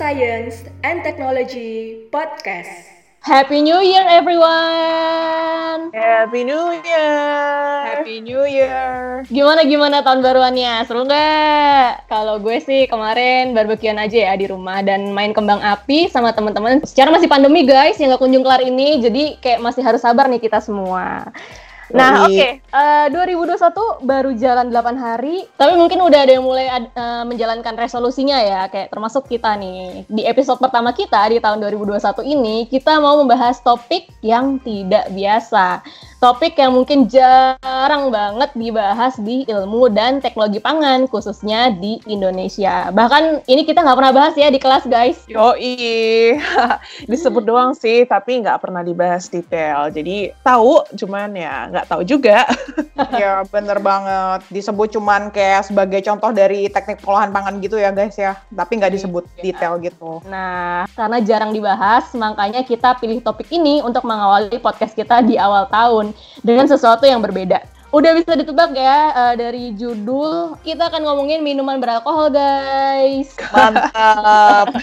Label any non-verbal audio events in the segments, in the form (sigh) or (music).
Science and Technology Podcast. Happy New Year everyone. Happy New Year. Happy New Year. Gimana gimana tahun baruannya? Seru nggak? Kalau gue sih kemarin barbekyuan aja ya di rumah dan main kembang api sama teman-teman. Secara masih pandemi guys, yang nggak kunjung kelar ini, jadi kayak masih harus sabar nih kita semua. Nah, oke. Okay. Uh, 2021 baru jalan 8 hari, tapi mungkin udah ada yang mulai uh, menjalankan resolusinya ya, kayak termasuk kita nih. Di episode pertama kita di tahun 2021 ini, kita mau membahas topik yang tidak biasa topik yang mungkin jarang banget dibahas di ilmu dan teknologi pangan, khususnya di Indonesia. Bahkan ini kita nggak pernah bahas ya di kelas, guys. Yoi, (laughs) disebut doang sih, tapi nggak pernah dibahas detail. Jadi tahu, cuman ya nggak tahu juga. (laughs) ya bener banget, disebut cuman kayak sebagai contoh dari teknik pengolahan pangan gitu ya guys ya, tapi nggak disebut ya. detail gitu. Nah, karena jarang dibahas, makanya kita pilih topik ini untuk mengawali podcast kita di awal tahun dengan sesuatu yang berbeda. Udah bisa ditebak ya uh, dari judul kita akan ngomongin minuman beralkohol guys. Mantap. (laughs)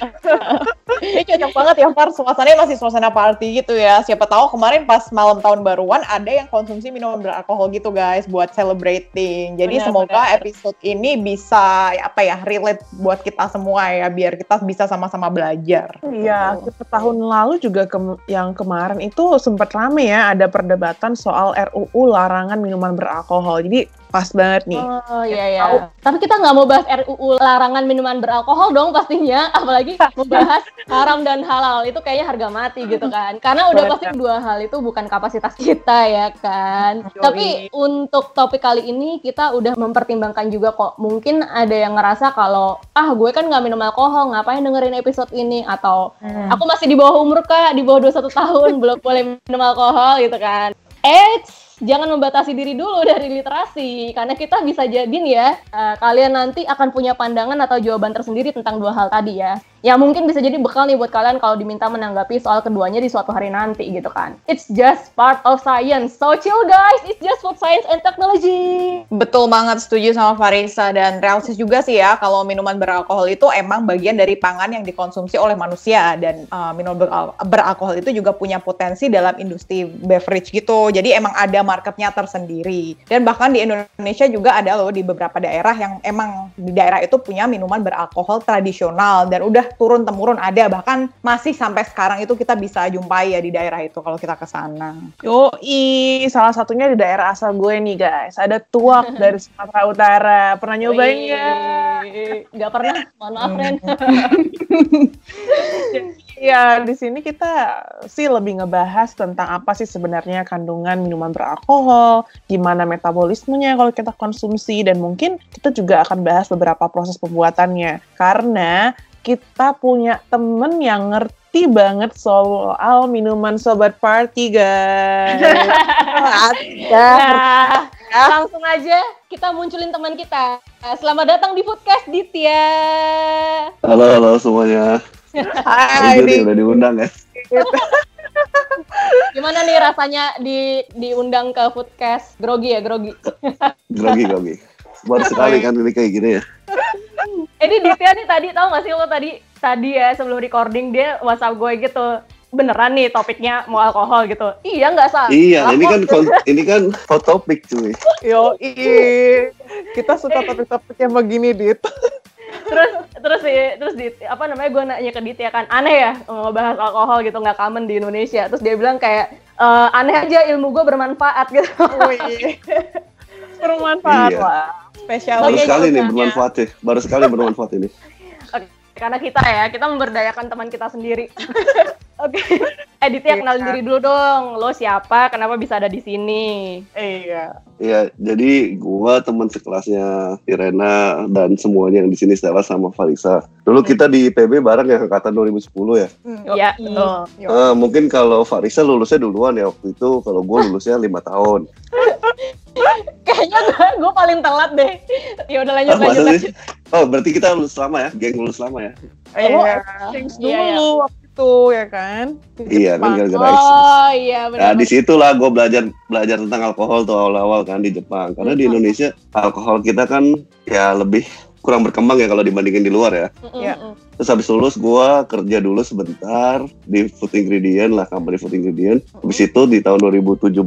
Ini cocok banget ya Far, suasananya masih suasana party gitu ya. Siapa tahu kemarin pas malam tahun baruan ada yang konsumsi minuman beralkohol gitu guys buat celebrating. Jadi benar, semoga benar. episode ini bisa apa ya relate buat kita semua ya biar kita bisa sama-sama belajar. Iya, kita tahun lalu juga ke yang kemarin itu sempat rame ya ada perdebatan soal RUU larangan minuman beralkohol. Jadi pas banget nih. Oh iya iya. Tapi kita nggak mau bahas RUU larangan minuman beralkohol dong pastinya, (laughs) apalagi membahas haram dan halal itu kayaknya harga mati gitu kan. Karena udah pasti dua hal itu bukan kapasitas kita ya kan. Yoi. Tapi untuk topik kali ini kita udah mempertimbangkan juga kok. Mungkin ada yang ngerasa kalau ah gue kan nggak minum alkohol, ngapain dengerin episode ini atau hmm. aku masih di bawah umur kak, di bawah 21 tahun belum boleh minum alkohol gitu kan. Eits, jangan membatasi diri dulu dari literasi karena kita bisa jadiin ya uh, kalian nanti akan punya pandangan atau jawaban tersendiri tentang dua hal tadi ya ya mungkin bisa jadi bekal nih buat kalian kalau diminta menanggapi soal keduanya di suatu hari nanti gitu kan. It's just part of science. So chill guys. It's just for science and technology. Betul banget setuju sama Farisa dan realistis juga sih ya kalau minuman beralkohol itu emang bagian dari pangan yang dikonsumsi oleh manusia dan uh, minuman beral beralkohol itu juga punya potensi dalam industri beverage gitu. Jadi emang ada marketnya tersendiri. Dan bahkan di Indonesia juga ada loh di beberapa daerah yang emang di daerah itu punya minuman beralkohol tradisional dan udah turun temurun ada bahkan masih sampai sekarang itu kita bisa jumpai ya di daerah itu kalau kita ke sana. Yo, i salah satunya di daerah asal gue nih guys. Ada tuak (laughs) dari Sumatera Utara. Pernah nyobain ya? Gak pernah. Mohon maaf, Ren. (laughs) Ya, di sini kita sih lebih ngebahas tentang apa sih sebenarnya kandungan minuman beralkohol, gimana metabolismenya kalau kita konsumsi, dan mungkin kita juga akan bahas beberapa proses pembuatannya. Karena kita punya temen yang ngerti banget soal minuman sobat party, guys. (laughs) nah, langsung aja kita munculin teman kita. Selamat datang di Foodcast Ditya. Halo, halo semuanya. Hai, ini udah diundang ya. (laughs) Gimana nih rasanya di diundang ke Foodcast? Grogi ya, grogi. grogi, grogi. Baru sekali kan ini kayak gini ya. Ini Ditya nih tadi tahu gak sih lo tadi tadi ya sebelum recording dia WhatsApp gue gitu beneran nih topiknya mau alkohol gitu. Iya nggak salah. Iya, ini kan ini kan hot topic cuy. Yo, iya. Kita suka topik-topik yang begini, Dit terus terus di terus di apa namanya gue nanya ke Dit ya kan aneh ya ngebahas alkohol gitu nggak common di Indonesia terus dia bilang kayak e, aneh aja ilmu gue bermanfaat gitu oh, iya. bermanfaat iya. lah spesial baru sekali nih bermanfaat ya baru sekali bermanfaat ini (laughs) karena kita ya kita memberdayakan teman kita sendiri (laughs) Oke. Okay. Editnya kenalin diri dulu dong. Lo siapa? Kenapa bisa ada di sini? Iya. Iya, jadi gua teman sekelasnya Irena dan semuanya yang di sini Stella sama Farisa. Dulu kita di PB bareng ya angkatan 2010 ya. Hmm, iya, betul. Uh, mungkin kalau Farisa lulusnya duluan ya waktu itu, kalau gua lulusnya lima tahun. (laughs) Kayaknya gue, gue paling telat deh. Ya udah lanjut, oh, lanjut, lanjut. Oh, berarti kita lulus lama ya, geng lulus lama ya. Iya, thanks dulu iya, iya itu ya kan? Iya kan gara-gara oh iya benar nah di situlah gue belajar belajar tentang alkohol tuh awal-awal kan di Jepang. Karena di Indonesia alkohol kita kan ya lebih kurang berkembang ya kalau dibandingin di luar ya. Iya. Terus habis lulus gue kerja dulu sebentar di food ingredient lah, company food ingredient. Habis itu di tahun 2017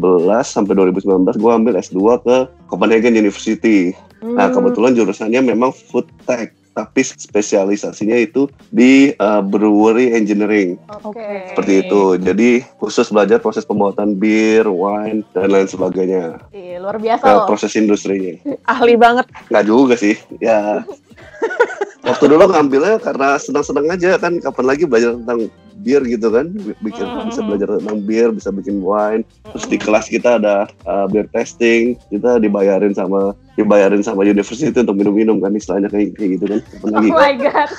sampai 2019 gue ambil S2 ke Copenhagen University. Nah Hmm. kebetulan jurusannya memang food tech, tapi spesialisasinya itu di uh, brewery engineering Oke. seperti itu. Jadi khusus belajar proses pembuatan bir, wine dan lain sebagainya. Ih, luar biasa Ke loh. proses industrinya. ahli banget. Nggak juga sih, ya. (laughs) Waktu dulu ngambilnya karena senang-senang aja kan. Kapan lagi belajar tentang bir gitu kan? Bikin Mm. bisa belajar tentang bir, bisa bikin wine. Terus di kelas kita ada uh, beer testing. Kita dibayarin sama dibayarin sama university untuk minum-minum kan istilahnya kayak, kayak gitu kan. Kapan Oh lagi? my god.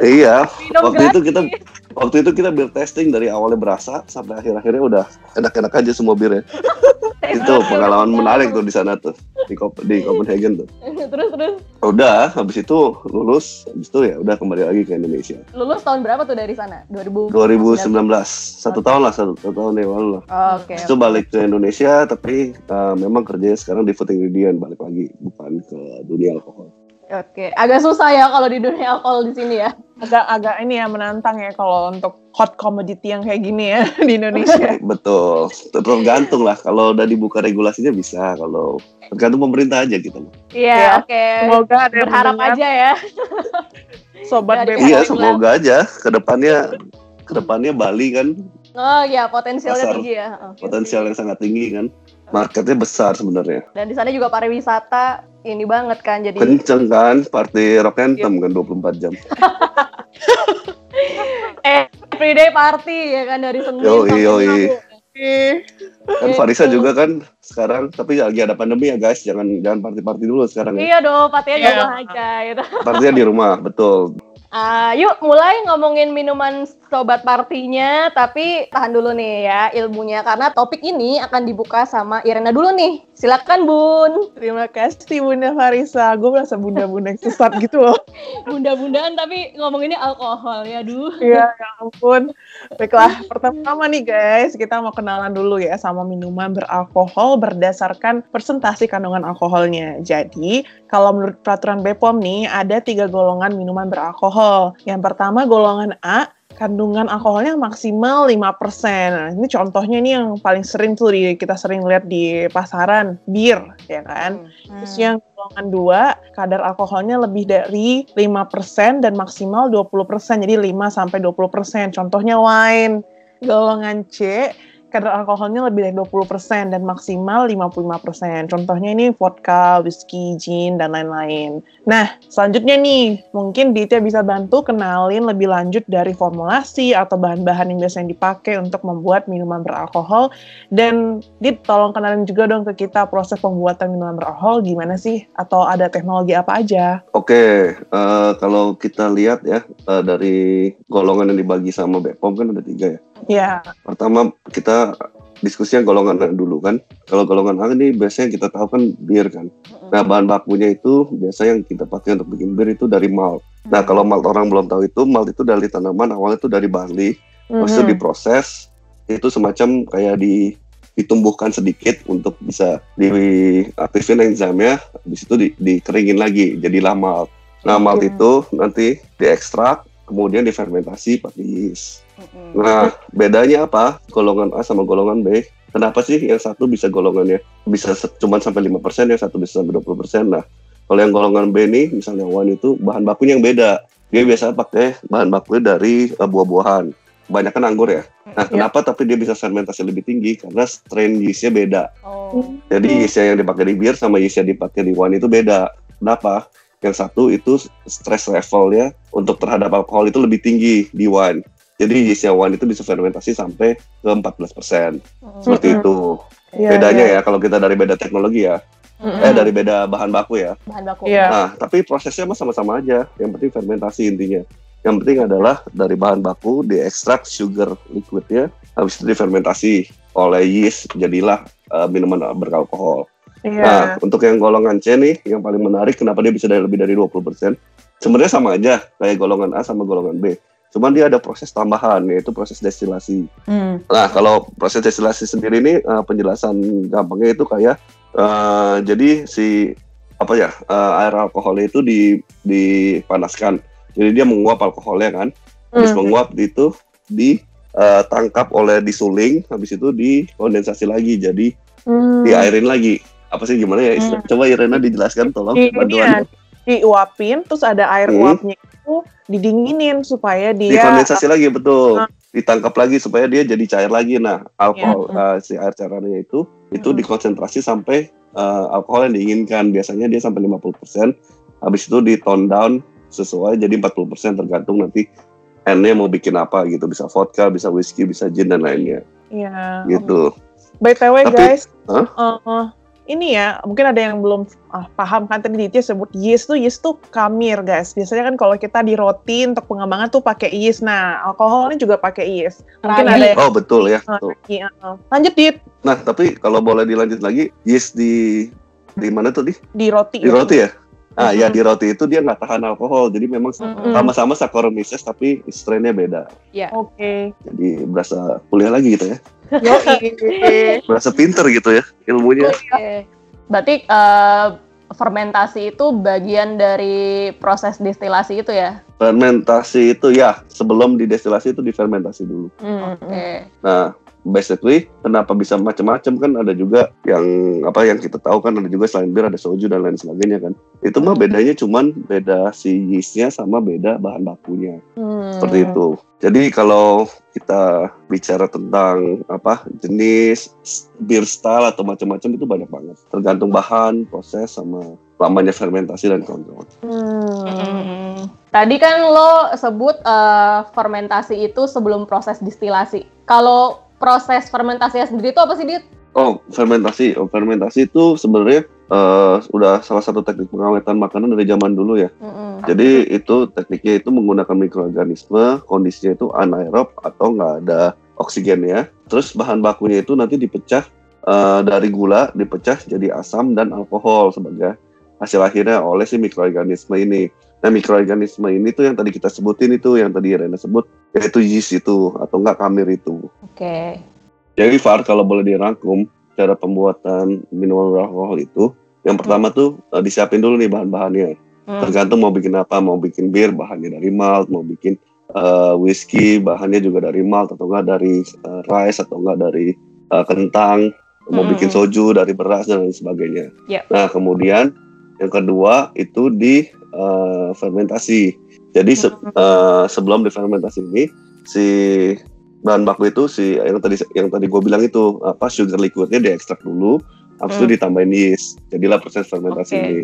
iya. (laughs) Minum Waktu itu gratis. kita waktu itu kita beer testing dari awalnya berasa sampai akhir-akhirnya udah enak-enak aja semua birnya. (laughs) itu pengalaman menarik tuh di sana tuh di Kop- di Copenhagen tuh. (laughs) terus terus Udah, habis itu lulus, habis itu ya udah kembali lagi ke Indonesia. lulus tahun berapa tuh dari sana? 2000 2019, satu tahun lah, satu, satu tahun yang lalu lah. Oke. Habis itu balik ke Indonesia, tapi uh, memang kerjanya sekarang di food ingredient, balik lagi, bukan ke dunia alkohol. Oke, agak susah ya kalau di dunia alkohol di sini ya. Agak-agak ini ya menantang ya kalau untuk hot commodity yang kayak gini ya (laughs) di Indonesia. (laughs) Betul, tergantung lah. Kalau udah dibuka regulasinya bisa, kalau tergantung pemerintah aja gitu loh. Iya, Ya, oke. Semoga ada yang Berharap mendengar, aja ya. sobat BEM. Iya, semoga aja ke depannya ke depannya Bali kan Oh iya, potensialnya Pasar. tinggi ya. Oke. potensial yang sangat tinggi kan, marketnya besar sebenarnya. Dan di sana juga pariwisata ini banget kan jadi Kenceng kan, party rock anthem kan 24 jam. (laughs) everyday party ya kan dari Senin Yoi, sampai yoi. Kan Gitu. Farisa juga kan sekarang, tapi lagi ada pandemi ya guys, jangan jangan party-party dulu sekarang ya. Iya dong, partinya di Iya. rumah aja gitu. Partinya di rumah, betul. Ah, yuk mulai ngomongin minuman sobat partinya, tapi tahan dulu nih ya ilmunya karena topik ini akan dibuka sama Irena dulu nih. Silakan Bun. Terima kasih Bunda Farisa. Gue merasa bunda-bunda yang sesat gitu loh. (laughs) Bunda-bundaan tapi ngomonginnya alkohol ya, duh. Iya, ya ampun. Baiklah, pertama nih guys, kita mau kenalan dulu ya sama minuman beralkohol berdasarkan persentase kandungan alkoholnya. Jadi, kalau menurut peraturan BPOM nih, ada tiga golongan minuman beralkohol. Yang pertama golongan A, kandungan alkoholnya maksimal 5%. Nah, ini contohnya nih yang paling sering tuh di, kita sering lihat di pasaran, bir, ya kan? Terus yang golongan dua, kadar alkoholnya lebih dari 5% dan maksimal 20%. Jadi 5 sampai 20%. Contohnya wine. Golongan C, kadar alkoholnya lebih dari 20% dan maksimal 55%. Contohnya ini vodka, whisky, gin, dan lain-lain. Nah, selanjutnya nih, mungkin Ditya bisa bantu kenalin lebih lanjut dari formulasi atau bahan-bahan yang biasanya dipakai untuk membuat minuman beralkohol dan Dit, tolong kenalin juga dong ke kita proses pembuatan minuman beralkohol gimana sih? Atau ada teknologi apa aja? Oke, eh, kalau kita lihat ya eh, dari golongan yang dibagi sama BPOM kan ada tiga ya. Ya, Pertama kita diskusinya golongan A dulu kan. Kalau golongan A ini biasanya kita tahu kan bir kan. Nah bahan bakunya itu biasa yang kita pakai untuk bikin bir itu dari malt. Nah kalau malt orang belum tahu itu malt itu dari tanaman awalnya itu dari barley, terus itu Mhm. diproses itu semacam kayak di ditumbuhkan sedikit untuk bisa diaktifin enzimnya, habis itu di, dikeringin lagi jadilah malt. Nah malt Oke. itu nanti diekstrak, kemudian difermentasi pakai yeast. Mm-mm. Nah, bedanya apa? Golongan A sama golongan B. Kenapa sih yang satu bisa golongannya bisa cuma sampai 5%, yang satu bisa sampai 20%. Nah, kalau yang golongan B nih, misalnya wine itu bahan bakunya yang beda. Dia biasa pakai bahan bakunya dari eh, buah-buahan. Kebanyakan anggur ya. Nah, kenapa tapi dia bisa fermentasi lebih tinggi? Karena strain yeastnya beda. Oh. Jadi yeast yang dipakai di bir sama yeast yang dipakai di wine itu beda. Kenapa? Yang satu itu stress levelnya untuk terhadap alkohol itu lebih tinggi di wine. Jadi yeast wine itu bisa fermentasi sampai ke 14%. Seperti Mm-mm. itu. Iya, Bedanya iya. ya kalau kita dari beda teknologi ya. Mm-mm. Eh dari beda bahan baku ya. Bahan baku. Iya. Nah, tapi prosesnya mah sama-sama aja. Yang penting fermentasi intinya. Yang penting adalah dari bahan baku diekstrak sugar liquidnya, habis itu difermentasi oleh yeast, jadilah eh, minuman beralkohol. Iya. Nah, untuk yang golongan C nih, yang paling menarik kenapa dia bisa dari lebih dari 20%. Sebenarnya sama aja kayak golongan A sama golongan B. Cuman dia ada proses tambahan yaitu proses destilasi. Hmm. Nah, kalau proses destilasi sendiri ini eh, penjelasan gampangnya itu kayak eh, jadi si apa ya eh, air alkohol itu di dipanaskan Jadi dia menguap alkoholnya kan. Habis Hmm. menguap itu ditangkap oleh disuling, habis itu dikondensasi lagi. Jadi Hmm. diairin lagi. Apa sih gimana ya istilah? Coba Irena dijelaskan tolong Di, ini ya, bantuan. diuapin, terus ada air Hmm. uapnya itu didinginin supaya dia Dikondensasi lagi betul. Ah. Ditangkap lagi supaya dia jadi cair lagi. Nah, alkohol eh, si air cairannya itu itu Hmm. dikonsentrasi sampai eh, alkohol yang diinginkan. Biasanya dia sampai 50%. Habis itu di tone down sesuai jadi 40% tergantung nanti N-nya mau bikin apa gitu. Bisa vodka, bisa whisky, bisa gin dan lainnya Iya. gitu. BTW Tapi- guys, Hah? eh, ini ya mungkin ada yang belum ah, paham kan tadi Ditya sebut yeast tuh yeast tuh kamir guys. Biasanya kan kalau kita di roti untuk pengembangan tuh pakai yeast. Nah alkohol ini juga pakai yeast. Mungkin Ragi. ada yang Oh, betul ya. Ah, Betul. iya. lanjut dit Nah, tapi kalau boleh dilanjut lagi, yeast di di mana tuh di? di roti. Di roti ya Mhm. di roti itu dia nggak tahan alkohol. Jadi memang sama-sama Saccharomyces tapi strainnya beda. Oke. Jadi berasa kuliah lagi gitu ya. Yoi. (laughs) Berasa pinter gitu ya ilmunya. Oke. Berarti eh, fermentasi itu bagian dari proses destilasi itu ya? Fermentasi itu ya sebelum didestilasi itu difermentasi dulu. Hmm. Oke. Nah, basically kenapa bisa macam-macam kan ada juga yang apa yang kita tahu kan ada juga selain bir ada soju dan lain sebagainya kan. Itu mah bedanya cuman beda si yeastnya sama beda bahan bakunya. Hmm. seperti itu. Jadi kalau kita bicara tentang apa jenis beer style atau macam-macam itu banyak banget. Tergantung bahan, proses sama lamanya fermentasi dan kawan-kawan. Hmm. Mm. Tadi kan lo sebut eh, fermentasi itu sebelum proses distilasi. Kalau proses fermentasinya sendiri itu apa sih, Dit? Oh, fermentasi. Oh, fermentasi itu sebenarnya eh, udah salah satu teknik pengawetan makanan dari zaman dulu ya. Mm-mm. Jadi itu tekniknya itu menggunakan mikroorganisme, kondisinya itu anaerob atau nggak ada oksigen ya. Terus bahan bakunya itu nanti dipecah eh, dari gula, dipecah jadi asam dan alkohol sebagai hasil akhirnya oleh si mikroorganisme ini. Nah mikroorganisme ini tuh yang tadi kita sebutin itu, yang tadi Rena sebut, yaitu yeast itu atau enggak kamir itu. Oke. Jadi Far kalau boleh dirangkum cara pembuatan minuman beralkohol itu, yang pertama tuh eh, disiapin dulu nih bahan-bahannya Hmm. tergantung mau bikin apa mau bikin bir bahannya dari malt mau bikin eh, whisky bahannya juga dari malt atau enggak dari eh, rice atau enggak dari eh, kentang mau Hmm. bikin soju dari beras dan lain sebagainya Ya. nah kemudian yang kedua itu di eh, fermentasi jadi se- Hmm. eh, sebelum difermentasi ini si bahan baku itu si yang tadi yang tadi gue bilang itu apa sugar liquidnya diekstrak dulu habis Hmm. itu ditambahin yeast jadilah proses fermentasi Oke. ini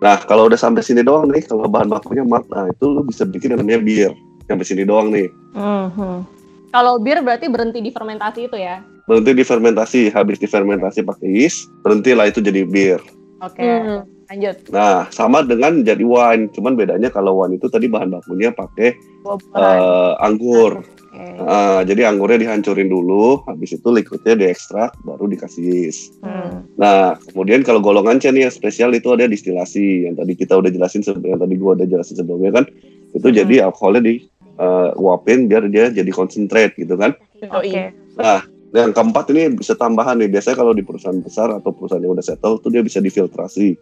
nah kalau udah sampai sini doang nih kalau bahan bakunya mat nah itu lu bisa bikin yang namanya bir sampai sini doang nih Mhm. Kalau bir berarti berhenti di fermentasi itu ya? berhenti difermentasi habis difermentasi pakai yeast berhentilah itu jadi bir Oke. Hmm. Lanjut. nah sama dengan jadi wine cuman bedanya kalau wine itu tadi bahan bakunya pakai Eh, anggur Oke. Ah, jadi anggurnya dihancurin dulu, habis itu liquidnya diekstrak, baru dikasih yeast. Hmm. Nah, kemudian kalau golongan C nih yang spesial itu ada distilasi, yang tadi kita udah jelasin sebelumnya, yang tadi gua udah jelasin sebelumnya kan, itu Hmm. jadi alkoholnya di eh, uapin biar dia jadi concentrate gitu kan. Oke. Nah, yang keempat ini bisa tambahan nih, biasanya kalau di perusahaan besar atau perusahaan yang udah settle tuh dia bisa difiltrasi.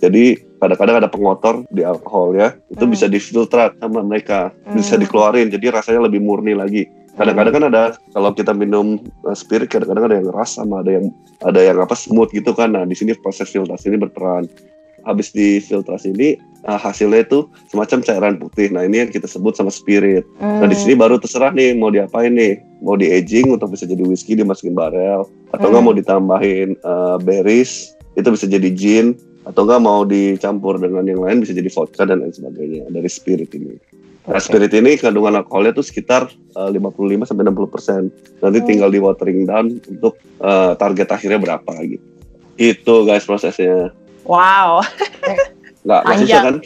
Jadi kadang-kadang ada pengotor di alkohol ya, itu Hmm. bisa difiltrat sama mereka, bisa Hmm. dikeluarin, jadi rasanya lebih murni lagi. Kadang-kadang kan ada kalau kita minum uh, spirit kadang-kadang ada yang keras sama ada yang ada yang apa smooth gitu kan. Nah, di sini proses filtrasi ini berperan. Habis difiltrasi ini uh, hasilnya itu semacam cairan putih. Nah, ini yang kita sebut sama spirit. Nah, di Hmm. sini baru terserah nih mau diapain nih. Mau di aging untuk bisa jadi whisky dimasukin barel atau Hmm. enggak mau ditambahin uh, berries itu bisa jadi gin atau enggak mau dicampur dengan yang lain bisa jadi vodka dan lain sebagainya dari spirit ini. Nah, Oke. spirit ini kandungan alkoholnya tuh sekitar uh, 55 sampai 60 persen. Nanti Hmm. tinggal di watering down untuk uh, target akhirnya berapa gitu. Itu guys prosesnya. Wow. Nggak, nggak susah Panjang. kan?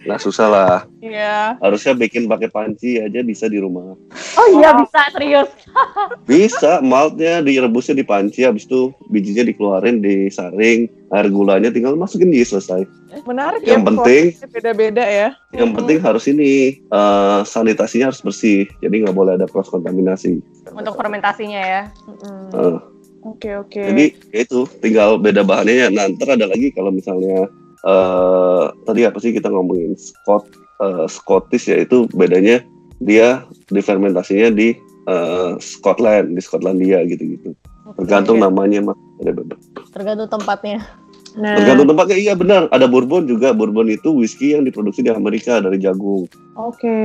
Nggak susah lah. Iya. Harusnya bikin pakai panci aja bisa di rumah. Oh iya bisa serius. (laughs) Bisa, maltnya direbusnya di panci, habis itu bijinya dikeluarin, disaring, air gulanya tinggal masukin yeast selesai. Menarik Yang ya. penting, Beda-beda ya. yang penting harus ini eh, sanitasinya harus bersih, jadi nggak boleh ada cross kontaminasi. Untuk fermentasinya ya. Mm-mm. Eh, Oke oke. Jadi ya itu tinggal beda bahannya. ya. Nah, ntar ada lagi kalau misalnya eh tadi apa sih kita ngomongin Scott eh, Scottish ya itu bedanya dia difermentasinya di eh, Scotland, di Skotlandia gitu-gitu. Tergantung Oke. namanya mah. Ada- Tergantung tempatnya. Nah, Tergantung tempatnya iya benar. Ada bourbon juga. Bourbon itu whisky yang diproduksi di Amerika dari jagung. oke.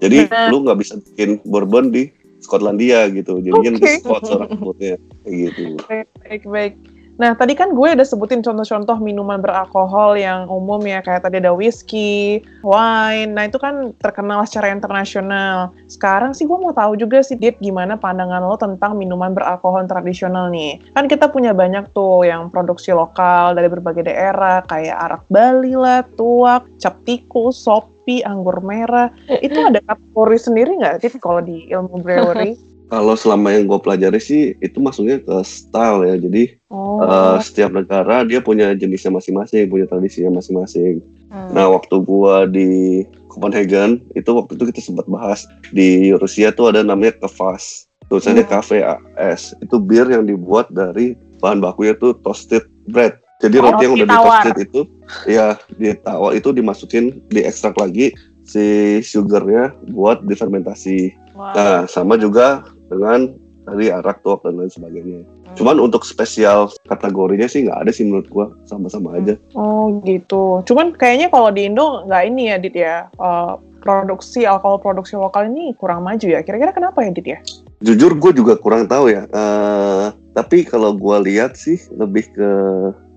Jadi Nah. lu nggak bisa bikin bourbon di Skotlandia gitu. Jadinya Oke. di Scots orang sebutnya kayak gitu. Baik, baik. Nah, tadi kan gue udah sebutin contoh-contoh minuman beralkohol yang umum ya, kayak tadi ada whisky, wine, nah itu kan terkenal secara internasional. Sekarang sih gue mau tahu juga sih, Dit, gimana pandangan lo tentang minuman beralkohol tradisional nih? Kan kita punya banyak tuh yang produksi lokal dari berbagai daerah, kayak arak Bali lah, tuak, cap tikus, sopi, anggur merah. Itu (laughs) ada kategori sendiri nggak, Dit, kalau di ilmu brewery? (laughs) Kalau selama yang gue pelajari sih itu masuknya ke style ya. Jadi Oh, eh, setiap negara dia punya jenisnya masing-masing, punya tradisinya masing-masing. Hmm. Nah waktu gua di Copenhagen itu waktu itu kita sempat bahas di Rusia tuh ada namanya kvass. Tulisannya Hmm. KVAS. Itu bir yang dibuat dari bahan bakunya tuh toasted bread. Jadi Oh, roti yang udah di toasted itu, ya di tawar itu dimasukin, diekstrak lagi si sugarnya buat difermentasi. Wow. Nah sama juga dengan dari arak tuak dan lain sebagainya. Hmm. Cuman untuk spesial kategorinya sih nggak ada sih menurut gua sama-sama aja. Oh gitu. Cuman kayaknya kalau di Indo nggak ini ya, Dit ya. Eh, produksi alkohol produksi lokal ini kurang maju ya. Kira-kira kenapa ya, Dit ya? Jujur gue juga kurang tahu ya. Eh, tapi kalau gua lihat sih lebih ke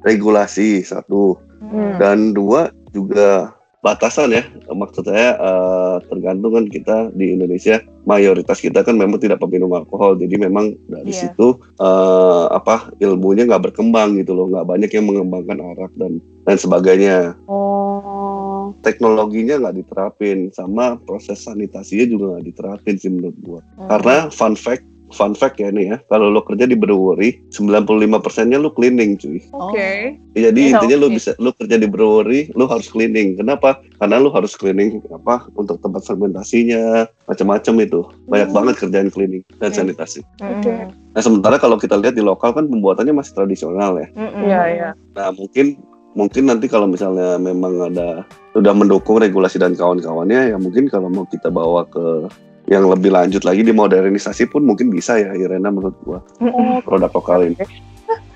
regulasi satu Hmm. dan dua juga batasan ya. Maksud saya eh, tergantung kan kita di Indonesia mayoritas kita kan memang tidak peminum alkohol. Jadi memang dari Iya. situ eh, apa ilmunya nggak berkembang gitu loh. Nggak banyak yang mengembangkan arak dan dan sebagainya. Oh. Teknologinya nggak diterapin sama proses sanitasinya juga nggak diterapin sih menurut gua. Hmm. Karena fun fact, fun fact ya nih ya, kalau lo kerja di brewery, 95 persennya lo cleaning cuy. Oke. Jadi Iya, intinya lo bisa, lo kerja di brewery, lo harus cleaning. Kenapa? Karena lo harus cleaning apa untuk tempat fermentasinya, macam-macam itu. Banyak Hmm. banget kerjaan cleaning dan Oke. sanitasi. Oke. Hmm. Nah sementara kalau kita lihat di lokal kan pembuatannya masih tradisional ya. Hmm. Iya, iya. Nah mungkin mungkin nanti kalau misalnya memang ada sudah mendukung regulasi dan kawan-kawannya ya mungkin kalau mau kita bawa ke yang lebih lanjut lagi di modernisasi pun mungkin bisa ya Irena menurut gua Oh, produk lokal ini.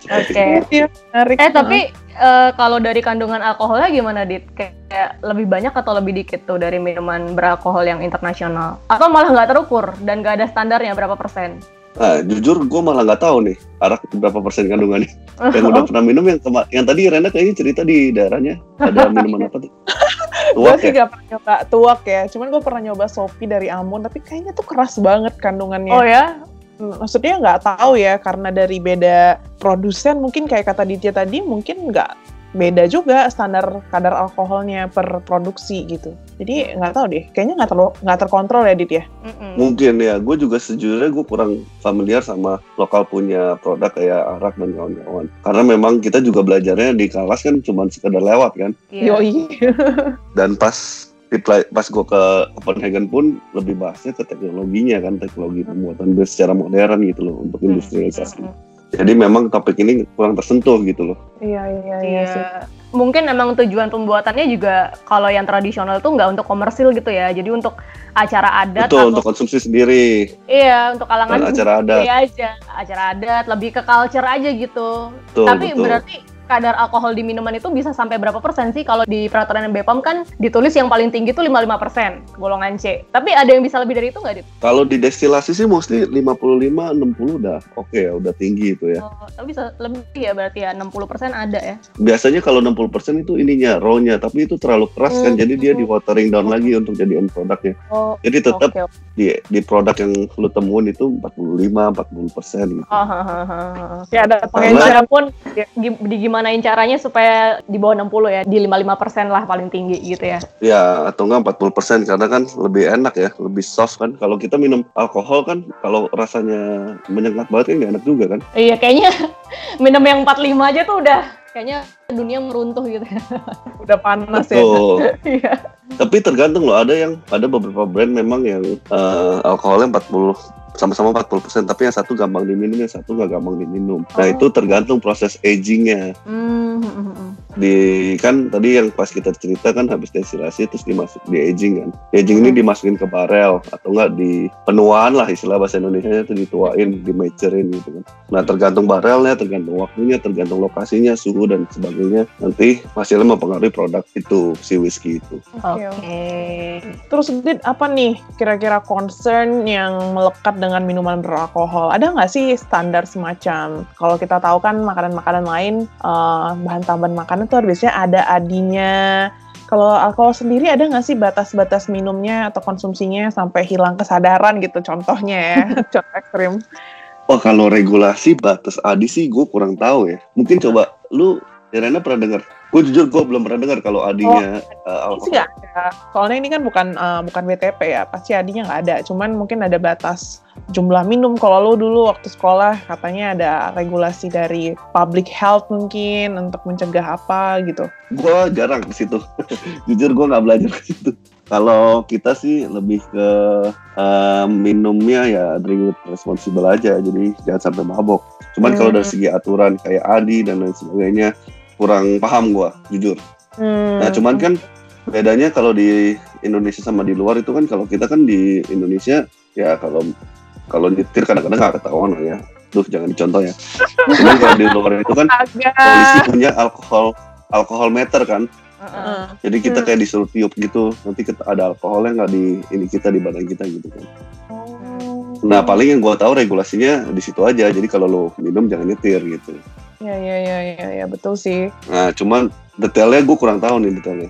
Oke. itu. iya, menarik. Eh tapi eh, kalau dari kandungan alkoholnya gimana dit? Kayak, lebih banyak atau lebih dikit tuh dari minuman beralkohol yang internasional? Atau malah nggak terukur dan nggak ada standarnya berapa persen? Nah, jujur gua malah nggak tahu nih arak berapa persen kandungannya. yang udah (laughs) pernah minum yang kema- yang tadi Irena kayaknya cerita di daerahnya ada minuman apa tuh? (laughs) Gue sih ya? gak pernah nyoba tuak ya, cuman gue pernah nyoba sopi dari Ambon, tapi kayaknya tuh keras banget kandungannya. Oh ya? Hmm, Maksudnya nggak tahu ya, karena dari beda produsen mungkin kayak kata Ditya tadi, mungkin nggak beda juga standar kadar alkoholnya per produksi gitu. Jadi nggak tahu deh, kayaknya nggak terlalu nggak terkontrol ya Dit ya. Mungkin ya, gue juga sejujurnya gue kurang familiar sama lokal punya produk kayak arak dan kawan-kawan. Karena memang kita juga belajarnya di kelas kan cuma sekedar lewat kan. Iya. Yoi. (laughs) Dan pas pas gue ke Copenhagen pun lebih bahasnya ke teknologinya kan, teknologi pembuatan bir secara modern gitu loh untuk industrialisasi. Mm-mm. Jadi memang topik ini kurang tersentuh gitu loh. Iya iya iya Iya. sih. Mungkin emang tujuan pembuatannya juga kalau yang tradisional tuh nggak untuk komersil gitu ya. Jadi untuk acara adat Betul atau untuk konsumsi sendiri iya untuk kalangan acara adat. Iya aja, acara adat, lebih ke culture aja gitu. Betul, Tapi betul. berarti kadar alkohol di minuman itu bisa sampai berapa persen sih? Kalau di peraturan BPOM kan ditulis yang paling tinggi itu 55 persen, golongan C. Tapi ada yang bisa lebih dari itu nggak, Dit? Kalau di destilasi sih mostly 55 60 udah oke ya, udah tinggi itu ya. Oh, tapi bisa lebih ya berarti ya 60 persen ada ya. Biasanya kalau 60% itu ininya raw-nya, tapi itu terlalu keras kan, Hmm. jadi dia di watering down lagi untuk jadi end produknya. Oh, Jadi tetap oke. di di produk yang lu temuin itu 45 40% gitu. Oh, ha, ha, ha. Ya ada pengecer pun gi- digimanain caranya supaya di bawah 60 ya, di 55 persen lah paling tinggi gitu ya. Ya, atau enggak 40% karena kan lebih enak ya, lebih soft kan. Kalau kita minum alkohol kan kalau rasanya menyengat banget kan nggak enak juga kan. Iya, kayaknya (laughs) minum yang 45 aja tuh udah kayaknya dunia meruntuh gitu ya. (laughs) udah panas ya. Tuh. (laughs) Iya. Tapi tergantung loh, ada yang ada beberapa brand memang yang eh, alkoholnya 40 sama-sama 40% tapi yang satu gampang diminum yang satu nggak gampang diminum. Nah Oh. itu tergantung proses agingnya. Hmm, hmm, hmm, hmm. di kan tadi yang pas kita cerita kan habis destilasi terus dimasuk di aging kan. Di aging ini dimasukin ke barel atau enggak di penuaan lah istilah bahasa Indonesia itu dituain, di maturein gitu kan. Nah tergantung barelnya, tergantung waktunya, tergantung lokasinya, suhu dan sebagainya. Nanti hasilnya mempengaruhi produk itu si whisky itu. Oke. Terus Dit, apa nih kira-kira concern yang melekat dengan minuman beralkohol? Ada nggak sih standar semacam? Kalau kita tahu kan makanan-makanan lain eh, bahan tambahan makanan tuh biasanya ada adinya. Kalau alkohol sendiri ada nggak sih batas-batas minumnya atau konsumsinya sampai hilang kesadaran gitu contohnya ya, (laughs) (laughs) contoh ekstrim. Oh kalau regulasi batas adi sih gue kurang tahu ya. Mungkin coba lu Irena pernah dengar? Gue jujur gue belum pernah dengar kalau adinya uh, Ini sih ada. Soalnya ini kan bukan eh, bukan BTP ya, pasti adinya nggak ada. Cuman mungkin ada batas jumlah minum. Kalau lo dulu waktu sekolah katanya ada regulasi dari public health mungkin untuk mencegah apa gitu. Gue jarang ke situ. (laughs) jujur gue nggak belajar ke situ. Kalau kita sih lebih ke uh, minumnya ya drink with responsible aja. Jadi jangan sampai mabok. Cuman kalau dari segi aturan kayak adi dan lain sebagainya kurang paham gue jujur. Hmm. Nah cuman kan bedanya kalau di Indonesia sama di luar itu kan kalau kita kan di Indonesia ya kalau kalau nyetir kadang-kadang nggak ketahuan lah ya. Duh jangan dicontoh ya. Cuman kalau di luar itu kan (laughs) polisi agak. punya alkohol alkohol meter kan. Heeh. Jadi kita Hmm. kayak disuruh tiup gitu. Nanti kita ada alkoholnya nggak di ini kita di badan kita gitu kan. Oh. Nah paling yang gua tahu regulasinya di situ aja. Jadi kalau lo minum jangan nyetir gitu. Ya ya ya ya ya betul sih. Nah cuman detailnya gue kurang tahu nih detailnya.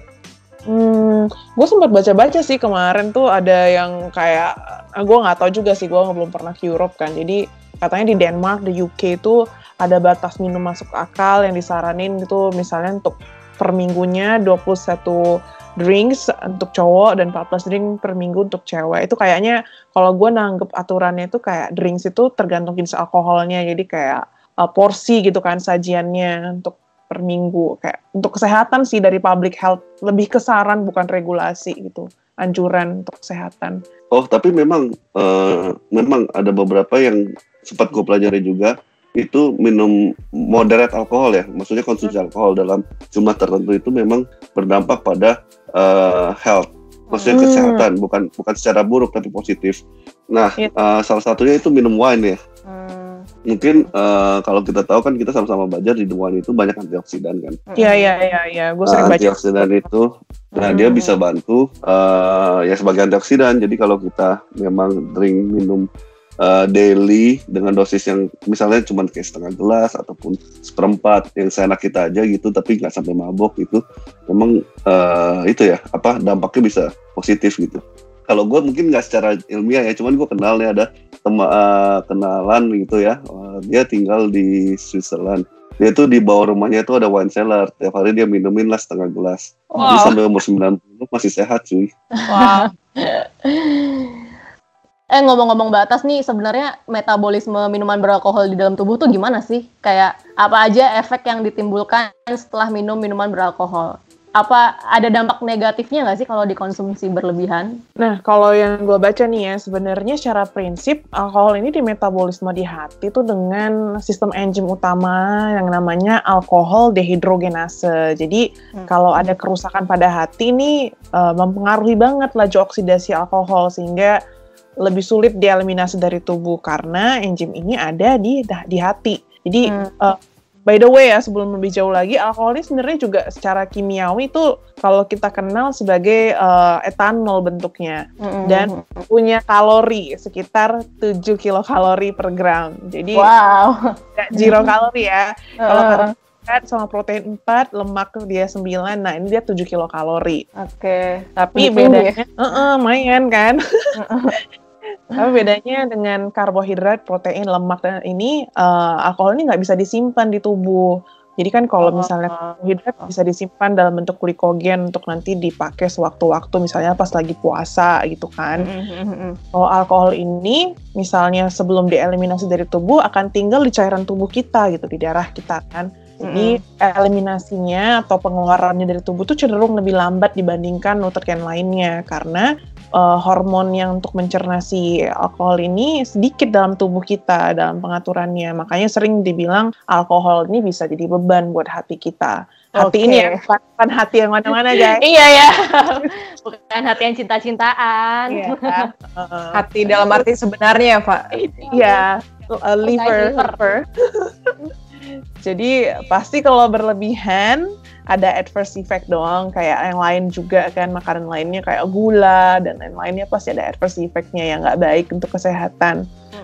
Hmm, gue sempat baca-baca sih kemarin tuh ada yang kayak, gue nggak tahu juga sih, gue belum pernah ke Europe kan. Jadi katanya di Denmark, di UK itu ada batas minum masuk akal yang disaranin itu misalnya untuk per minggunya 21 drinks untuk cowok dan 14 drink per minggu untuk cewek. Itu kayaknya kalau gue nanggep aturannya itu kayak drinks itu tergantung jenis alkoholnya. Jadi kayak uh, porsi gitu kan sajiannya untuk per minggu. Kayak untuk kesehatan sih dari public health. Lebih ke saran bukan regulasi gitu. Anjuran untuk kesehatan. Oh tapi memang eh, memang ada beberapa yang sempat gue pelajari juga itu minum moderate alkohol ya, maksudnya konsumsi alkohol dalam jumlah tertentu itu memang berdampak pada eh, health, maksudnya Hmm. kesehatan, bukan bukan secara buruk tapi positif. Nah Iya. eh, salah satunya itu minum wine ya. Hmm. Mungkin eh, kalau kita tahu kan kita sama-sama belajar di wine itu banyak antioksidan kan. Iya iya iya iya gue sering Nah, baca antioksidan itu nah dia Hmm. bisa bantu eh, ya sebagai antioksidan jadi kalau kita memang drink minum eh, daily dengan dosis yang misalnya cuma kayak setengah gelas ataupun seperempat yang seenak kita aja gitu tapi nggak sampai mabok gitu memang eh, itu ya apa dampaknya bisa positif gitu. Kalau gue mungkin nggak secara ilmiah ya cuman gue kenal nih ada tema, eh, kenalan gitu ya Eh, dia tinggal di Switzerland. Dia tuh di bawah rumahnya itu ada wine cellar tiap hari dia minumin lah setengah gelas. Dia wow. sampai umur 90 masih sehat cuy. Wow (laughs) Eh ngomong-ngomong batas nih, sebenarnya metabolisme minuman beralkohol di dalam tubuh tuh gimana sih? Kayak apa aja efek yang ditimbulkan setelah minum minuman beralkohol? Apa ada dampak negatifnya nggak sih kalau dikonsumsi berlebihan? Nah, kalau yang gue baca nih ya, sebenarnya secara prinsip alkohol ini di metabolisme di hati tuh dengan sistem enzim utama yang namanya alkohol dehidrogenase. Jadi Hmm. kalau ada kerusakan pada hati ini eh, mempengaruhi banget laju oksidasi alkohol sehingga lebih sulit dieliminasi dari tubuh karena enzim ini ada di di hati. Jadi Hmm. eh, By the way ya, sebelum lebih jauh lagi, alkohol ini sebenarnya juga secara kimiawi itu kalau kita kenal sebagai eh, etanol bentuknya Mm-mm. Dan- punya kalori sekitar 7 kilokalori per gram. Jadi wow. zero (laughs) kalori ya. Kalau karbohidrat sama protein 4, lemak dia 9. Nah, ini dia 7 kilokalori. Oke. Tapi Lebih tinggi ya? bedanya Heeh, lumayan kan? (laughs) Tapi bedanya dengan karbohidrat, protein, lemak dan ini eh, alkohol ini nggak bisa disimpan di tubuh. Jadi kan kalau Oh. misalnya karbohidrat bisa disimpan dalam bentuk glikogen untuk nanti dipakai sewaktu-waktu misalnya pas lagi puasa gitu kan. Mm-mm. Kalau alkohol ini misalnya sebelum dieliminasi dari tubuh akan tinggal di cairan tubuh kita gitu di darah kita kan. Jadi eliminasinya atau pengeluarannya dari tubuh tuh cenderung lebih lambat dibandingkan nutrien lainnya karena eh, hormon yang untuk mencerna si alkohol ini sedikit dalam tubuh kita dalam pengaturannya. Makanya sering dibilang alkohol ini bisa jadi beban buat hati kita. Hati Oke. ini ya, bukan, bukan hati yang mana-mana (laughs) guys. iya ya. (laughs) Bukan hati yang cinta-cintaan. Iya. Heeh. (laughs) Hati dalam arti sebenarnya, Pak. Iya, uh, liver. liver. Jadi pasti kalau berlebihan ada adverse effect doang kayak yang lain juga kan makanan lainnya kayak gula dan lain-lainnya pasti ada adverse effect-nya yang nggak baik untuk kesehatan.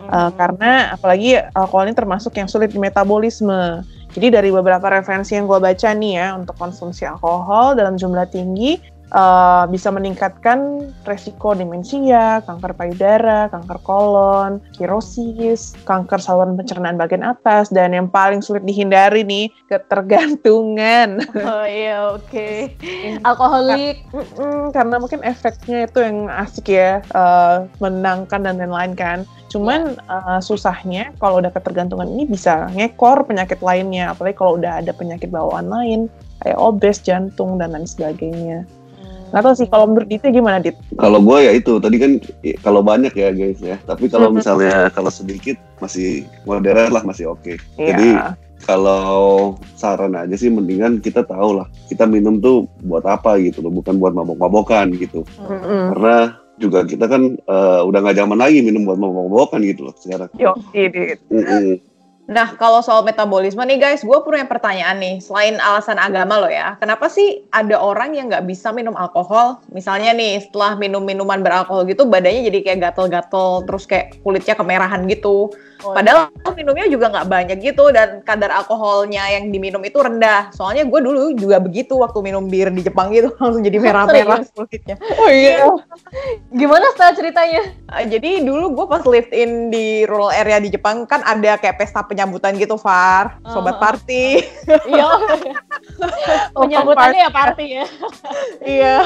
Uh, karena apalagi alkohol ini termasuk yang sulit di metabolisme. Jadi dari beberapa referensi yang gue baca nih ya untuk konsumsi alkohol dalam jumlah tinggi uh, bisa meningkatkan resiko demensia, kanker payudara, kanker kolon, kirosis, kanker saluran pencernaan bagian atas, dan yang paling sulit dihindari nih ketergantungan. (laughs) Oh iya, oke. Alkoholik. Mm-mm, karena mungkin efeknya itu yang asik ya, uh, menangkan dan lain-lain kan. Cuman uh, susahnya kalau udah ketergantungan ini bisa ngekor penyakit lainnya, apalagi kalau udah ada penyakit bawaan lain kayak obes, jantung dan lain sebagainya. Nggak tahu sih kalau menurut Dita gimana Dit? Kalau gue ya itu tadi kan kalau banyak ya guys ya. Tapi kalau misalnya kalau sedikit masih moderat lah masih oke. Jadi Iya. kalau saran aja sih mendingan kita tahu lah kita minum tuh buat apa gitu loh, bukan buat mabok-mabokan gitu. Mm-mm. Karena juga kita kan eh, udah nggak zaman lagi minum buat mabok-mabokan gitu loh sekarang. Yo, Dit. Mm-mm. Nah, kalau soal metabolisme nih guys, gue punya pertanyaan nih. Selain alasan agama loh ya, kenapa sih ada orang yang nggak bisa minum alkohol? Misalnya nih, setelah minum minuman beralkohol gitu, badannya jadi kayak gatel-gatel, terus kayak kulitnya kemerahan gitu. Oh, Padahal minumnya juga nggak banyak gitu, dan kadar alkoholnya yang diminum itu rendah. Soalnya gue dulu juga begitu waktu minum bir di Jepang gitu, (laughs) langsung jadi merah-merah kulitnya. Oh iya. Gimana setelah ceritanya? Uh, jadi dulu gue pas live in di rural area di Jepang kan ada kayak pesta penyambutan gitu, Far. Sobat Oh. party. Iya. (laughs) Penyambutannya ya party ya. iya.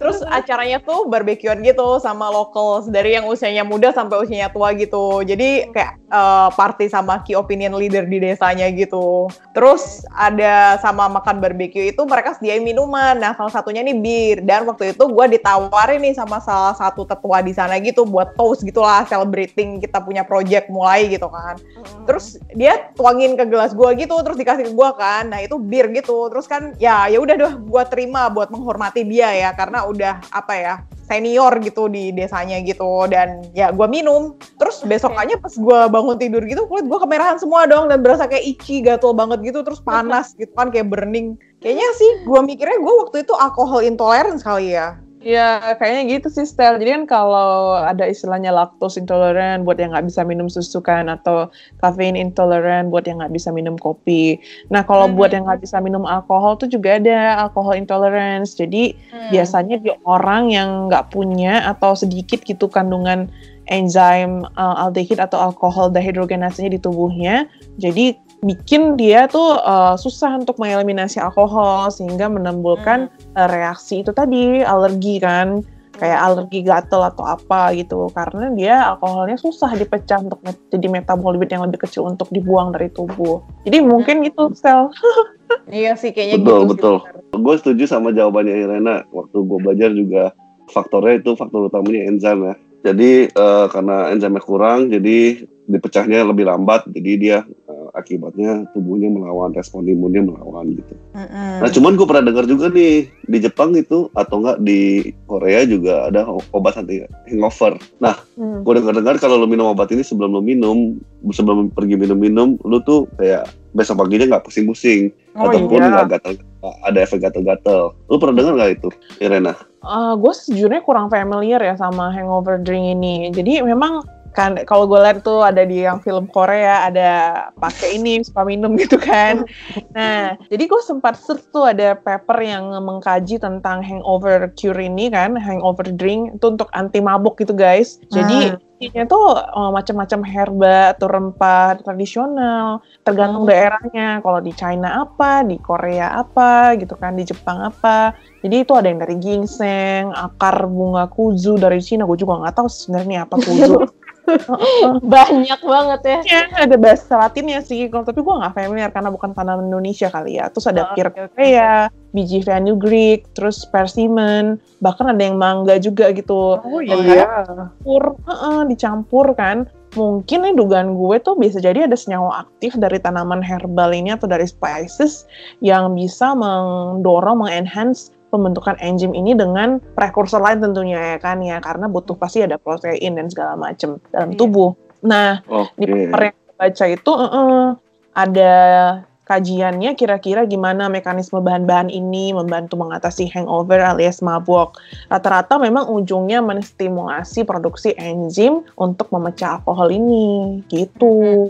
Terus acaranya tuh barbekyuan gitu sama locals dari yang usianya muda sampai usianya tua gitu. Jadi kayak uh, party sama key opinion leader di desanya gitu. Terus ada sama makan barbeque itu mereka sediain minuman. Nah salah satunya nih bir. Dan waktu itu gue ditawarin nih sama salah satu tetua di sana gitu buat toast gitulah celebrating kita punya project mulai gitu kan. Terus dia tuangin ke gelas gua gitu, terus dikasih ke gua kan. Nah itu bir gitu. Terus kan ya ya udah deh gua terima buat menghormati dia ya karena udah apa ya senior gitu di desanya gitu dan ya gua minum. Terus besokannya pas gua bangun tidur gitu kulit gua kemerahan semua dong dan berasa kayak itchy gatel banget gitu terus panas gitu kan kayak burning. Kayaknya sih gua mikirnya gua waktu itu alkohol intolerance kali ya. Ya, kayaknya gitu sih, Stel. Jadi kan kalau ada istilahnya lactose intolerant buat yang nggak bisa minum susu kan, atau caffeine intolerant buat yang nggak bisa minum kopi. Nah, kalau Mhm. buat yang nggak bisa minum alkohol tuh juga ada alcohol intolerance. Jadi biasanya di orang yang nggak punya atau sedikit gitu kandungan enzim uh, aldehid atau alkohol dehidrogenasanya di tubuhnya. Jadi bikin dia tuh uh, susah untuk mengeliminasi alkohol sehingga menimbulkan uh, reaksi itu tadi alergi kan kayak alergi gatel atau apa gitu karena dia alkoholnya susah dipecah untuk met- jadi metabolit yang lebih kecil untuk dibuang dari tubuh. Jadi mungkin gitu sel. (laughs) Iya sih kayaknya Betul, gitu betul. Gue setuju sama jawabannya Irena. Waktu gue belajar juga faktornya itu faktor utamanya enzim ya. Jadi eh, karena enzimnya kurang, jadi dipecahnya lebih lambat. Jadi dia eh, akibatnya tubuhnya melawan, respon imunnya melawan gitu. Mm-mm. Nah cuman gue pernah dengar juga nih di Jepang itu atau enggak di Korea juga ada obat anti hangover. Nah Hmm. gue dengar-dengar kalau lo minum obat ini sebelum lo minum, sebelum pergi minum-minum, lo tuh kayak besok paginya nggak pusing-pusing Oh ataupun iya. nggak gatal, ada efek gatal-gatal. Lo pernah dengar nggak itu, Irena? gue sejujurnya kurang familiar ya sama hangover drink ini. Jadi memang kan kalau gue lihat tuh ada di yang film Korea ada pakai ini suka minum gitu kan. Nah, jadi gue sempat search tuh ada paper yang mengkaji tentang hangover cure ini kan, hangover drink itu untuk anti mabuk gitu guys. Jadi isinya tuh eh, macam-macam herba atau rempah tradisional, tergantung daerahnya. Kalau di China apa, di Korea apa gitu kan, di Jepang apa. Jadi itu ada yang dari ginseng, akar bunga kuzu dari Cina. Gue juga nggak tahu sebenarnya apa kuzu. (laughs) (laughs) Banyak banget ya. Ya, ada bahasa Latinnya sih, kalau tapi gue nggak familiar karena bukan tanaman Indonesia kali ya. Terus ada Oh, oke. Korea, biji fenugreek, terus persimmon, bahkan ada yang mangga juga gitu. Oh Dan iya. Dicampur, heeh, dicampur kan. mungkin nih dugaan gue tuh bisa jadi ada senyawa aktif dari tanaman herbal ini atau dari spices yang bisa mendorong, mengenhance pembentukan enzim ini dengan prekursor lain tentunya ya kan ya karena butuh pasti ada protein dan segala macam dalam Iya. tubuh. Nah, Oke. di paper yang baca itu eh, eh, ada kajiannya kira-kira gimana mekanisme bahan-bahan ini membantu mengatasi hangover alias mabuk. Rata-rata memang ujungnya menstimulasi produksi enzim untuk memecah alkohol ini, gitu.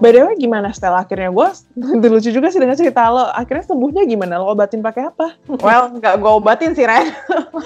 By the way, gimana Stella? Akhirnya gue, (laughs) lucu juga sih dengan cerita lo. Akhirnya sembuhnya gimana? Lo obatin pakai apa? (laughs) Well, nggak gue obatin sih, Ren.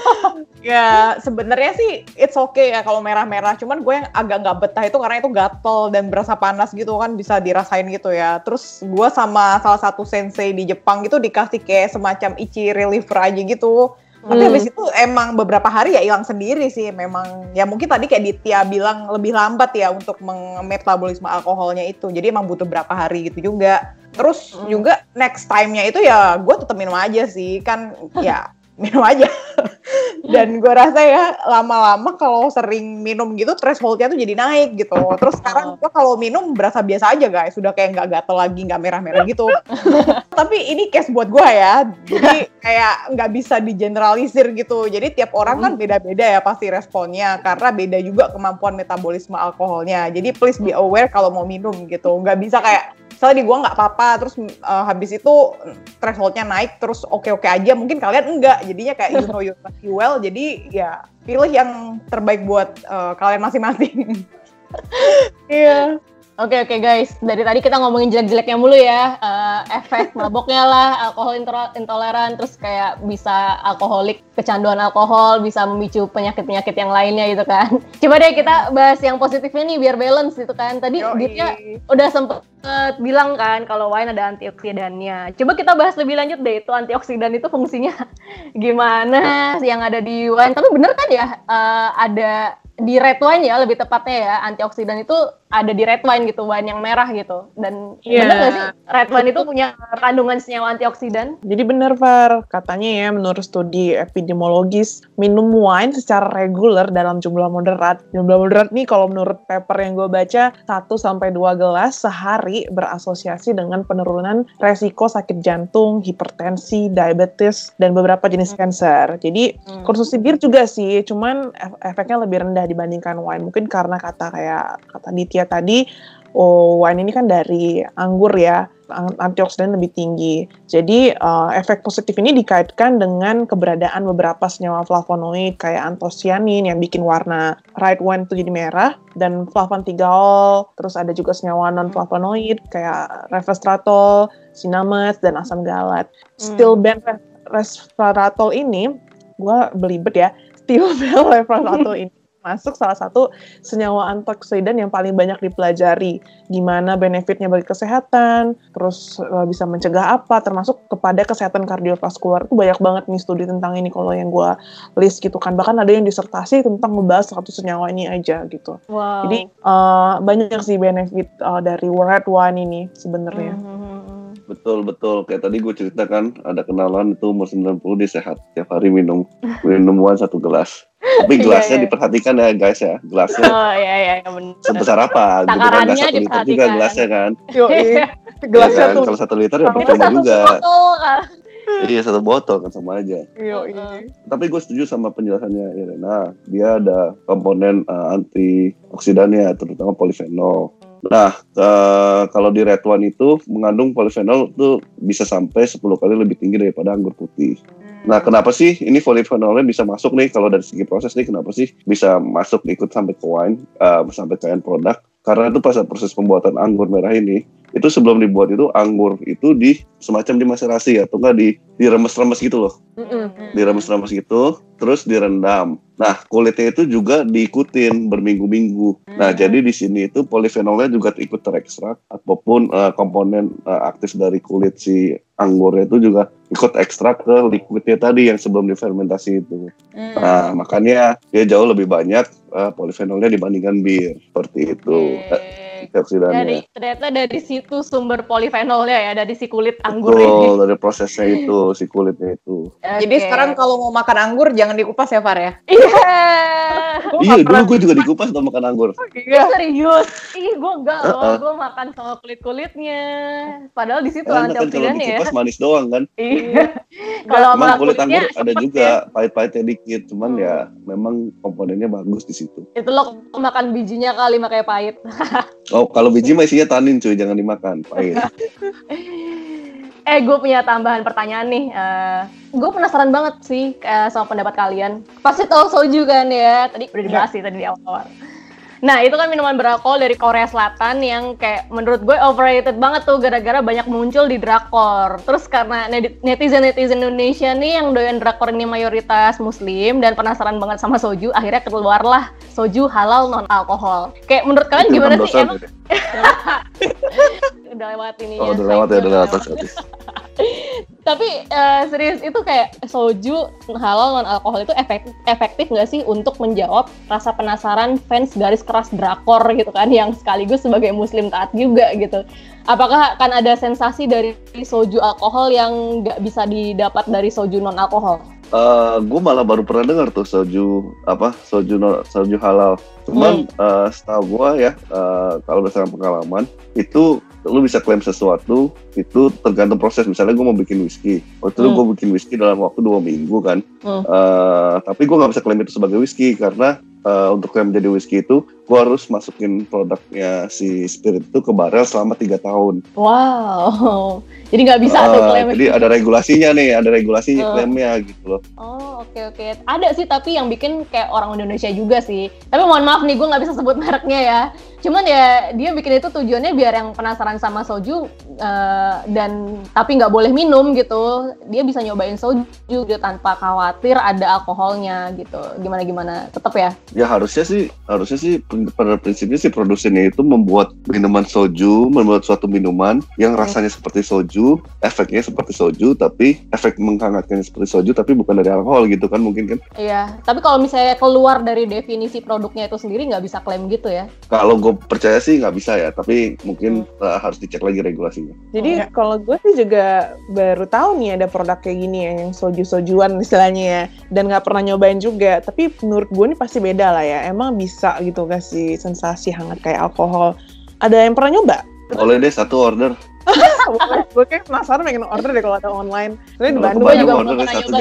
(laughs) ya, sebenarnya sih it's okay ya kalau merah-merah. Cuman gue yang agak nggak betah itu karena itu gatel dan berasa panas gitu kan bisa dirasain gitu ya. Terus gue sama salah satu sensei di Jepang gitu dikasih kayak semacam ichi reliever aja gitu. Tapi Hmm. habis itu emang beberapa hari ya hilang sendiri sih. Memang ya mungkin tadi kayak Ditya bilang lebih lambat ya untuk metabolisme alkoholnya itu. Jadi emang butuh berapa hari gitu juga. Terus Hmm. juga next time-nya itu ya gue tetap minum aja sih. Kan ya minum aja. (laughs) Dan gue rasa ya lama-lama kalau sering minum gitu threshold-nya tuh jadi naik gitu. Terus sekarang gue kalau minum berasa biasa aja guys. Sudah kayak nggak gatel lagi, nggak merah-merah gitu. (laughs) Tapi ini case buat gue ya. Jadi (laughs) kayak nggak bisa digeneralisir gitu. Jadi tiap orang kan beda-beda ya pasti responnya. Karena beda juga kemampuan metabolisme alkoholnya. Jadi please be aware kalau mau minum gitu. Nggak bisa kayak misalnya di gua nggak apa-apa terus uh, habis itu thresholdnya naik terus oke-oke aja mungkin kalian enggak jadinya kayak you know your body well jadi ya pilih yang terbaik buat uh, kalian masing-masing. Iya Oke oke guys, dari tadi kita ngomongin jelek-jeleknya mulu ya, Eh, efek (laughs) maboknya lah, alkohol intoleran, terus kayak bisa alkoholik, kecanduan alkohol, bisa memicu penyakit-penyakit yang lainnya gitu kan. (laughs) Coba deh kita bahas yang positifnya nih biar balance gitu kan. Tadi. Ditya udah sempet bilang kan kalau wine ada antioksidannya. Coba kita bahas lebih lanjut deh itu antioksidan itu fungsinya (laughs) gimana yang ada di wine. Tapi bener kan ya eh, ada di red wine ya lebih tepatnya ya antioksidan itu ada di red wine gitu wine yang merah gitu dan Iya. bener nggak sih red wine itu punya kandungan senyawa antioksidan Jadi benar, Far. Katanya ya, menurut studi epidemiologis, minum wine secara reguler dalam jumlah moderat. Jumlah moderat nih kalau menurut paper yang gue baca, 1-2 gelas sehari berasosiasi dengan penurunan resiko sakit jantung, hipertensi, diabetes, dan beberapa jenis kanker. Jadi konsumsi bir juga sih, cuman ef- efeknya lebih rendah dibandingkan wine. Mungkin karena kata kayak kata Ditya tadi, oh wine ini kan dari anggur ya, an- antioksidan lebih tinggi. Jadi uh, efek positif ini dikaitkan dengan keberadaan beberapa senyawa flavonoid kayak antosianin yang bikin warna red wine itu jadi merah dan flavontigaol, terus ada juga senyawa non flavonoid kayak resveratrol, cinnamon dan asam galat. Stilben resveratrol ini gue belibet ya. Stilben (laughs) resveratrol ini masuk salah satu senyawa antioksidan yang paling banyak dipelajari. Gimana benefitnya bagi kesehatan, terus eh, bisa mencegah apa, termasuk kepada kesehatan kardiovaskular. Itu banyak banget nih studi tentang ini kalau yang gue list gitu kan. Bahkan ada yang disertasi tentang membahas satu senyawa ini aja gitu. wow Jadi eh, banyak sih benefit eh, dari red wine ini sebenarnya. Hmm. Betul betul. Kayak tadi gue ceritakan ada kenalan itu umur 90 dia sehat tiap hari minum minum wine satu gelas. Tapi Iya, gelasnya iya. diperhatikan ya guys ya. Gelasnya oh iya iya iya, bener sebesar apa? Gitu kan Takarannya nggak satu liter juga diperhatikan. gelasnya kan. Yoi. Iya Gelasnya kan? tuh. Kalau satu liter ya percuma juga. botol kan Iya satu botol kan sama aja. Yoi. Tapi gue setuju sama penjelasannya Irena. Dia ada komponen uh, antioksidannya, terutama polifenol. Nah, eh, kalau di red wine itu mengandung polifenol itu bisa sampai 10 kali lebih tinggi daripada anggur putih. Nah, kenapa sih ini polifenolnya bisa masuk nih kalau dari segi proses nih kenapa sih bisa masuk ikut sampai ke wine eh, sampai ke end product? Karena itu pas proses pembuatan anggur merah ini itu sebelum dibuat itu anggur itu di semacam dimaserasi atau enggak di diremes-remes gitu loh Mm-mm. diremes-remes gitu, terus direndam. Nah, kulitnya itu juga diikutin berminggu-minggu. Nah, jadi di sini itu polifenolnya juga ikut terekstrak ataupun eh, komponen eh, aktif dari kulit si anggurnya itu juga ikut ekstrak ke liquidnya tadi yang sebelum difermentasi itu. Nah, makanya dia jauh lebih banyak eh, polifenolnya dibandingkan bir seperti itu. Antioksidannya. Dari ternyata dari situ sumber polifenolnya ya dari si kulit anggur ini. Betul, dari prosesnya itu, si kulitnya itu. Jadi Oke. sekarang kalau mau makan anggur jangan dikupas ya Far ya. iya. iya, dulu gue juga dikupas tuh makan anggur. Ih, serius. Ih, gue enggak loh. Uh-uh. Gue makan sama kulit-kulitnya. Padahal di situ kan antioksidannya ya. dikupas manis doang kan. Iya. Kalau Emang sama kulit kulitnya anggur ada juga ya. pahit-pahitnya dikit, cuman Hmm. ya memang komponennya bagus di situ. Itu lo makan bijinya kali makanya pahit. (laughs) Oh, kalau biji mah isinya tanin cuy, jangan dimakan. (laughs) Eh, gue punya tambahan pertanyaan nih. gue penasaran banget sih eh, sama pendapat kalian. Pasti tahu soju kan ya? Tadi udah dibahas sih tadi di awal-awal. Nah, itu kan minuman beralkohol dari Korea Selatan yang kayak menurut gue overrated banget tuh gara-gara banyak muncul di drakor. Terus karena neti- netizen-netizen Indonesia nih yang doyan drakor ini mayoritas muslim dan penasaran banget sama soju, akhirnya keluarlah soju halal non alkohol. Kayak menurut kalian Itu gimana enam sih? Emang (laughs) udah lewat ini Oh, udah lewat ya, udah lewat. Tapi eh, serius itu kayak soju halal non alkohol itu efektif efektif nggak sih untuk menjawab rasa penasaran fans garis keras drakor gitu kan yang sekaligus sebagai muslim taat juga gitu. Apakah akan ada sensasi dari soju alkohol yang nggak bisa didapat dari soju non alkohol? gue malah baru pernah dengar tuh soju apa soju no- soju halal. Cuman eh, setahu gue ya eh, kalau berdasarkan pengalaman itu lu bisa klaim sesuatu itu tergantung proses. Misalnya gue mau bikin whisky, waktu itu Hmm. gue bikin whisky dalam waktu dua minggu kan. Hmm. Eh, tapi gue nggak bisa klaim itu sebagai whisky karena eh, untuk klaim jadi whisky itu gue harus masukin produknya si spirit itu ke barel selama tiga tahun. Wow, (laughs) jadi nggak bisa tuh Eh, klaim. jadi ada regulasinya nih, ada regulasi Hmm. klaimnya gitu loh. Oh oke oke. Ada sih tapi yang bikin kayak orang Indonesia juga sih. Tapi mohon maaf nih gue nggak bisa sebut mereknya ya. Cuman ya dia bikin itu tujuannya biar yang penasaran sama soju eh, dan tapi nggak boleh minum gitu. Dia bisa nyobain soju gitu tanpa khawatir ada alkoholnya gitu. Gimana gimana? Tetap ya. Ya harusnya sih, harusnya sih pada prinsipnya si produsennya itu membuat minuman soju, membuat suatu minuman yang rasanya seperti soju, efeknya seperti soju, tapi efek menghangatkannya seperti soju, tapi bukan dari alkohol gitu kan mungkin kan? Iya. Tapi kalau misalnya keluar dari definisi produknya itu sendiri nggak bisa klaim gitu ya. Kalau gue percaya sih nggak bisa ya, tapi mungkin Hmm. uh, harus dicek lagi regulasinya. Jadi Oh, kalau gue sih juga baru tahu nih ada produk kayak gini ya, yang soju-sojuan istilahnya ya, dan nggak pernah nyobain juga. Tapi menurut gue ini pasti beda lah ya. Emang bisa gitu kasih sensasi hangat kayak alkohol. Ada yang pernah nyoba? Boleh deh satu order. Gue kayak penasaran pengen order deh kalau ada online. Soalnya di Bandung juga order pernah satu,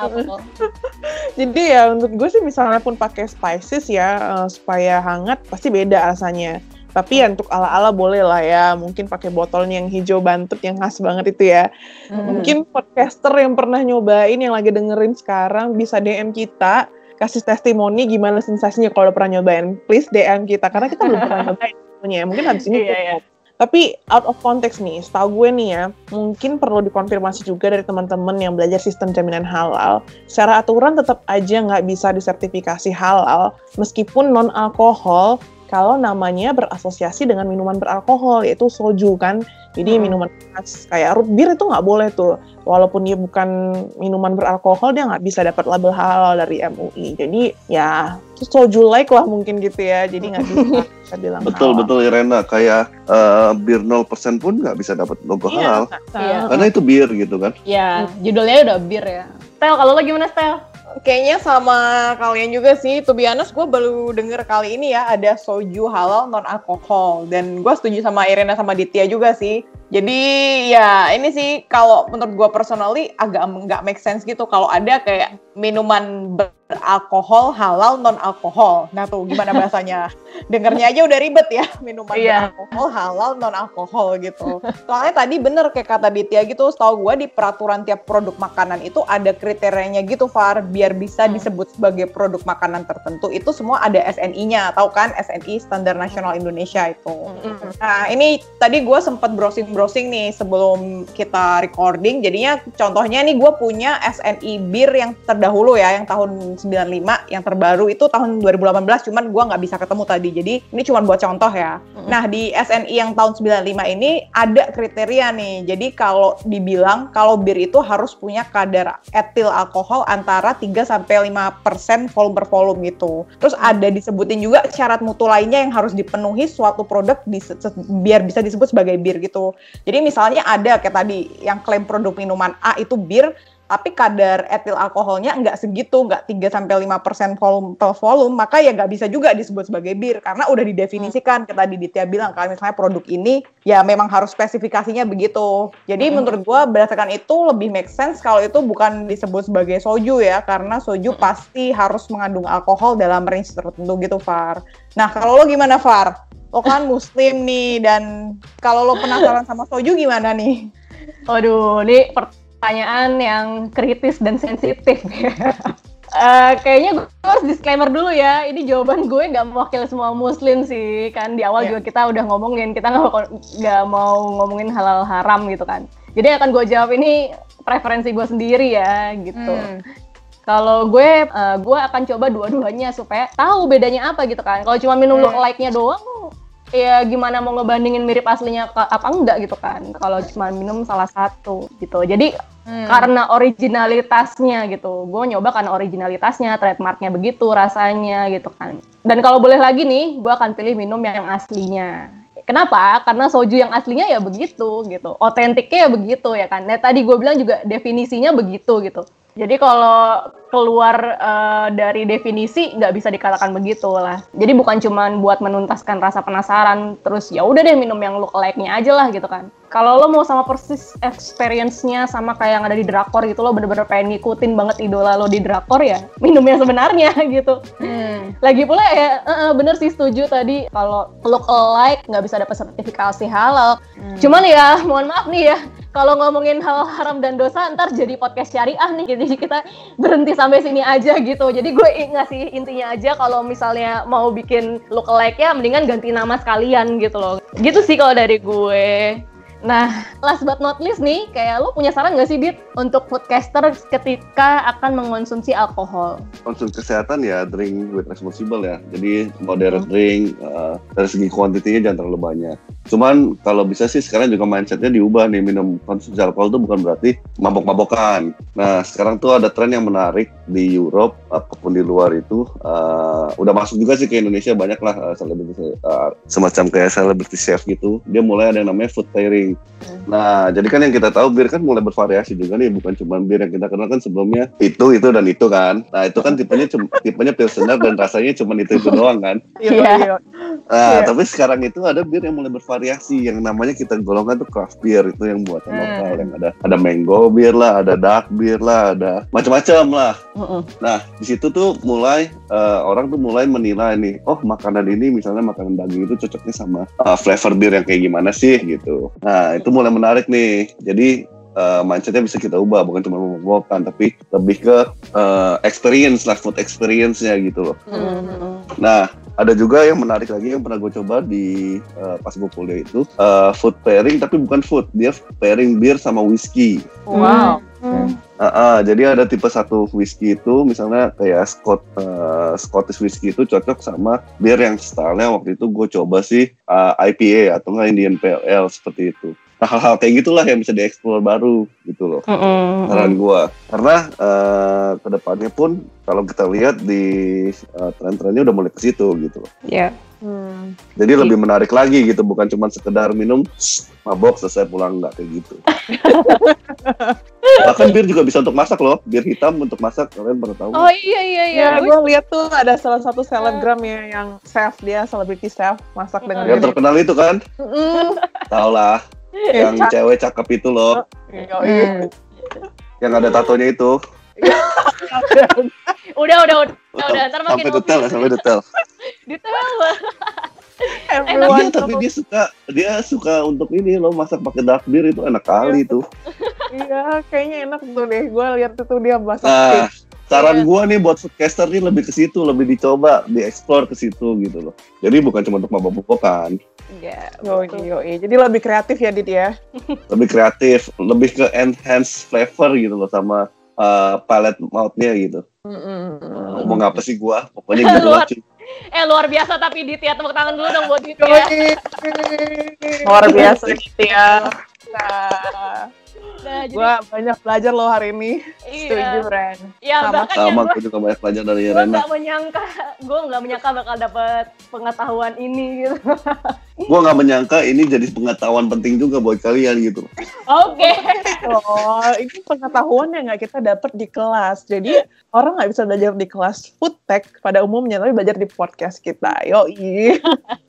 alkohol. (laughs) Jadi ya untuk gue sih misalnya pun pakai spices ya eh, supaya hangat pasti beda rasanya. Tapi ya untuk ala-ala boleh lah ya, mungkin pakai botolnya yang hijau bantut yang khas banget itu ya. Hmm. Mungkin podcaster yang pernah nyobain yang lagi dengerin sekarang bisa DM kita kasih testimoni gimana sensasinya kalau pernah nyobain. Please DM kita karena kita belum pernah (laughs) nyobain punya. Mungkin habis ini iya. cukup. Tapi out of context nih, setahu gue nih ya, mungkin perlu dikonfirmasi juga dari teman-teman yang belajar sistem jaminan halal. Secara aturan tetap aja nggak bisa disertifikasi halal, meskipun non alkohol kalau namanya berasosiasi dengan minuman beralkohol yaitu soju kan. Jadi Hmm. minuman keras kayak root beer itu nggak boleh tuh. Walaupun dia bukan minuman beralkohol dia nggak bisa dapat label halal dari MUI. Jadi ya soju like lah mungkin gitu ya. Jadi nggak (laughs) bisa kita bilang Betul halal. betul Irena, kayak uh, bir 0% pun nggak bisa dapat logo Iya, halal. Iya. Karena itu bir gitu kan. Ya, judulnya udah bir ya. Stel, kalau lo gimana Stel? Kayaknya sama kalian juga sih. To be honest, gue baru denger kali ini ya ada soju halal non alkohol. Dan gue setuju sama Irena sama Ditya juga sih. Jadi ya ini sih kalau menurut gue personally agak nggak make sense gitu kalau ada kayak minuman beralkohol halal non alkohol. Nah tuh gimana bahasanya? (laughs) Dengernya aja udah ribet ya minuman Iya. beralkohol halal non alkohol gitu. Soalnya tadi bener kayak kata Ditya gitu, setahu gue di peraturan tiap produk makanan itu ada kriterianya gitu Far, biar bisa Hmm. disebut sebagai produk makanan tertentu itu semua ada SNI-nya, tahu kan SNI Standar Nasional Indonesia itu. Nah ini tadi gue sempat browsing-browsing nih sebelum kita recording, jadinya contohnya nih gue punya SNI bir yang terdahulu ya, yang tahun tahun 95, yang terbaru itu tahun 2018, cuman gua nggak bisa ketemu tadi. Jadi ini cuma buat contoh ya. Nah di SNI yang tahun 95 ini ada kriteria nih. Jadi kalau dibilang kalau bir itu harus punya kadar etil alkohol antara 3 sampai 5% volume per volume gitu. Terus ada disebutin juga syarat mutu lainnya yang harus dipenuhi suatu produk di, biar bisa disebut sebagai bir gitu. Jadi misalnya ada kayak tadi yang klaim produk minuman A itu bir, tapi kadar etil alkoholnya nggak segitu, nggak 3 sampai 5% volume per volume, maka ya nggak bisa juga disebut sebagai bir karena udah didefinisikan hmm. tadi Ditya bilang kalau misalnya produk ini ya memang harus spesifikasinya begitu. Jadi hmm. menurut gua berdasarkan itu lebih make sense kalau itu bukan disebut sebagai soju ya karena soju hmm. pasti harus mengandung alkohol dalam range tertentu gitu Far. Nah, kalau lo gimana Far? Lo kan muslim nih dan kalau lo penasaran sama soju gimana nih? Waduh, ini pertanyaan yang kritis dan sensitif. Uh, (laughs) kayaknya gue harus disclaimer dulu ya. Ini jawaban gue nggak mewakili semua Muslim sih. Kan di awal yeah. juga kita udah ngomongin kita nggak mau ngomongin halal haram gitu kan. Jadi akan gue jawab ini preferensi gue sendiri ya gitu. Hmm. Kalau gue, uh, gue akan coba dua-duanya supaya tahu bedanya apa gitu kan. Kalau cuma minum hmm. like-nya doang, ya gimana mau ngebandingin mirip aslinya apa enggak gitu kan kalau cuma minum salah satu gitu jadi hmm. karena originalitasnya gitu gue nyoba karena originalitasnya trademarknya begitu rasanya gitu kan dan kalau boleh lagi nih gue akan pilih minum yang aslinya Kenapa? Karena soju yang aslinya ya begitu gitu, otentiknya ya begitu ya kan. Nah tadi gue bilang juga definisinya begitu gitu. Jadi kalau keluar uh, dari definisi nggak bisa dikatakan begitu lah. Jadi bukan cuma buat menuntaskan rasa penasaran, terus ya udah deh minum yang look like-nya aja lah gitu kan. Kalau lo mau sama persis experience-nya sama kayak yang ada di drakor gitu, lo bener-bener pengen ngikutin banget idola lo di drakor ya, minum yang sebenarnya (laughs) gitu. Hmm. Lagi pula ya, uh, uh, bener sih setuju tadi kalau look alike nggak bisa dapat sertifikasi halal. Hmm. Cuman ya, mohon maaf nih ya, kalau ngomongin hal haram dan dosa ntar jadi podcast syariah nih, jadi kita berhenti sampai sini aja gitu. Jadi gue ngasih intinya aja kalau misalnya mau bikin lookalike ya mendingan ganti nama sekalian gitu loh. Gitu sih kalau dari gue. Nah, last but not least nih, kayak lo punya saran nggak sih, Dit, untuk foodcaster ketika akan mengonsumsi alkohol? Konsumsi kesehatan ya, drink with responsible ya. Jadi moderate hmm. drink, uh, dari segi kuantitinya jangan terlalu banyak. Cuman kalau bisa sih sekarang juga mindsetnya diubah nih, minum konsumsi alkohol itu bukan berarti mabok-mabokan. Nah, sekarang tuh ada tren yang menarik di Europe, apa pun di luar itu, uh, udah masuk juga sih ke Indonesia, banyak lah uh, selebriti, uh, semacam kayak celebrity chef gitu. Dia mulai ada yang namanya food pairing Nah, jadi kan yang kita tahu bir kan mulai bervariasi juga nih, bukan cuma bir yang kita kenal kan sebelumnya itu, itu dan itu kan. Nah, itu kan tipenya cuma tipenya pilsener dan rasanya cuma itu itu doang kan. Iya. iya. iya. Nah, yeah. tapi sekarang itu ada bir yang mulai bervariasi yang namanya kita golongkan tuh craft beer itu yang buatan hmm. lokal yang ada ada mango beer lah, ada dark beer lah, ada macam-macam lah. Uh -uh. Nah, di situ tuh mulai uh, orang tuh mulai menilai nih, oh makanan ini misalnya makanan daging itu cocoknya sama uh, flavor bir yang kayak gimana sih gitu. Nah, itu mulai menarik nih. Jadi uh, mindsetnya bisa kita ubah, bukan cuma membawakan, tapi lebih ke uh, experience lah, food experience-nya gitu loh. Mm-hmm. Nah, ada juga yang menarik lagi yang pernah gue coba di uh, pas gue kuliah itu uh, food pairing tapi bukan food dia pairing bir sama whiskey. Wow. Mm. Uh, uh, jadi ada tipe satu whiskey itu misalnya kayak Scott uh, Scottish whiskey itu cocok sama bir yang stylenya waktu itu gue coba sih uh, IPA atau nggak Indian Pale Ale seperti itu. Nah, hal-hal kayak gitulah yang bisa dieksplor baru gitu loh. Mm -hmm. Saran gue. Karena uh, ke depannya pun kalau kita lihat di uh, tren-trennya udah mulai ke situ gitu loh. Iya. Yeah. Hmm. Jadi lebih menarik lagi gitu, bukan cuma sekedar minum mabok selesai pulang nggak kayak gitu. (laughs) Bahkan bir juga bisa untuk masak loh, bir hitam untuk masak kalian pernah tahu? Oh iya iya iya. Ya, gue lihat tuh ada salah satu selebgram ya yang chef dia selebriti chef masak dengan yang terkenal itu kan? Mm. Tahu lah (laughs) yang cewek cakep itu loh. Hmm. Yang ada tatonya itu. (laughs) udah, udah, udah, udah, ntar makin sampai detail lah, (laughs) sampai detail. detail lah. Everyone iya, tapi dia suka dia suka untuk ini loh masak pakai dark beer itu enak kali tuh. Iya, kayaknya enak tuh deh. Gue lihat itu dia masak. Nah, saran yeah. gue nih buat foodcaster nih lebih ke situ, lebih dicoba, dieksplor ke situ gitu loh. Jadi bukan cuma untuk mabok-mabokan. Iya, yeah, yo, yo, Jadi lebih kreatif ya, Dit ya? (laughs) lebih kreatif, lebih ke enhance flavor gitu loh sama uh, palette mouth-nya gitu. Mm-mm. Uh, ngomong apa sih gua? Pokoknya (laughs) gitu lah. Luar- cuy. (laughs) Eh luar biasa tapi Dit ya tepuk tangan dulu dong buat Dit ya. Luar biasa gitu ya. Nah, Nah, jadi, gue banyak belajar loh hari ini. Setuju, iya. Ren. Ya Sama- bahkan ya Sama gue gue juga banyak belajar dari gue Rena. nggak menyangka gue nggak menyangka bakal dapet pengetahuan ini gitu. Gue nggak menyangka ini jadi pengetahuan penting juga buat kalian gitu. Oke. Oh, ini pengetahuan yang nggak kita dapat di kelas. Jadi orang nggak bisa belajar di kelas food tech pada umumnya, tapi belajar di podcast kita. Yoi.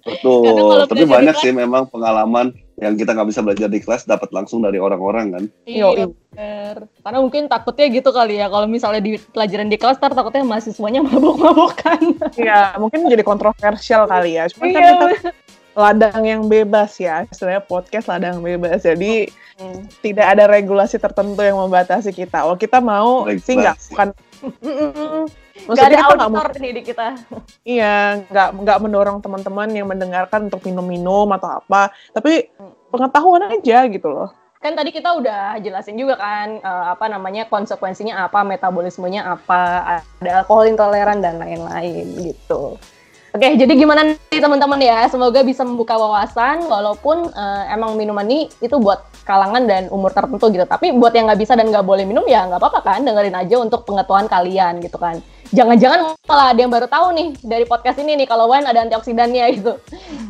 Betul. Tapi banyak kelas- sih memang pengalaman yang kita nggak bisa belajar di kelas dapat langsung dari orang-orang kan. Iya bener. Karena mungkin takutnya gitu kali ya kalau misalnya di pelajaran di kelas ntar takutnya mahasiswanya (laughs) mabuk-mabukan. Iya, mungkin jadi kontroversial kali ya. Cuman kan Iya, kita ladang yang bebas ya. Istilahnya podcast ladang bebas. Jadi Hmm. tidak ada regulasi tertentu yang membatasi kita. Kalau kita mau sih nggak bukan Mm-mm. Gak Maksudnya ada auditor nih di kita. Iya, nggak nggak mendorong teman-teman yang mendengarkan untuk minum-minum atau apa, tapi pengetahuan aja gitu loh. Kan tadi kita udah jelasin juga kan eh, apa namanya konsekuensinya apa, metabolismenya apa, ada alkohol intoleran dan lain-lain gitu. Oke, jadi gimana nih teman-teman ya? Semoga bisa membuka wawasan, walaupun eh, emang minuman ini itu buat kalangan dan umur tertentu gitu. Tapi buat yang nggak bisa dan nggak boleh minum ya nggak apa-apa kan, dengerin aja untuk pengetahuan kalian gitu kan. Jangan-jangan malah ada yang baru tahu nih dari podcast ini nih kalau wine ada antioksidannya gitu.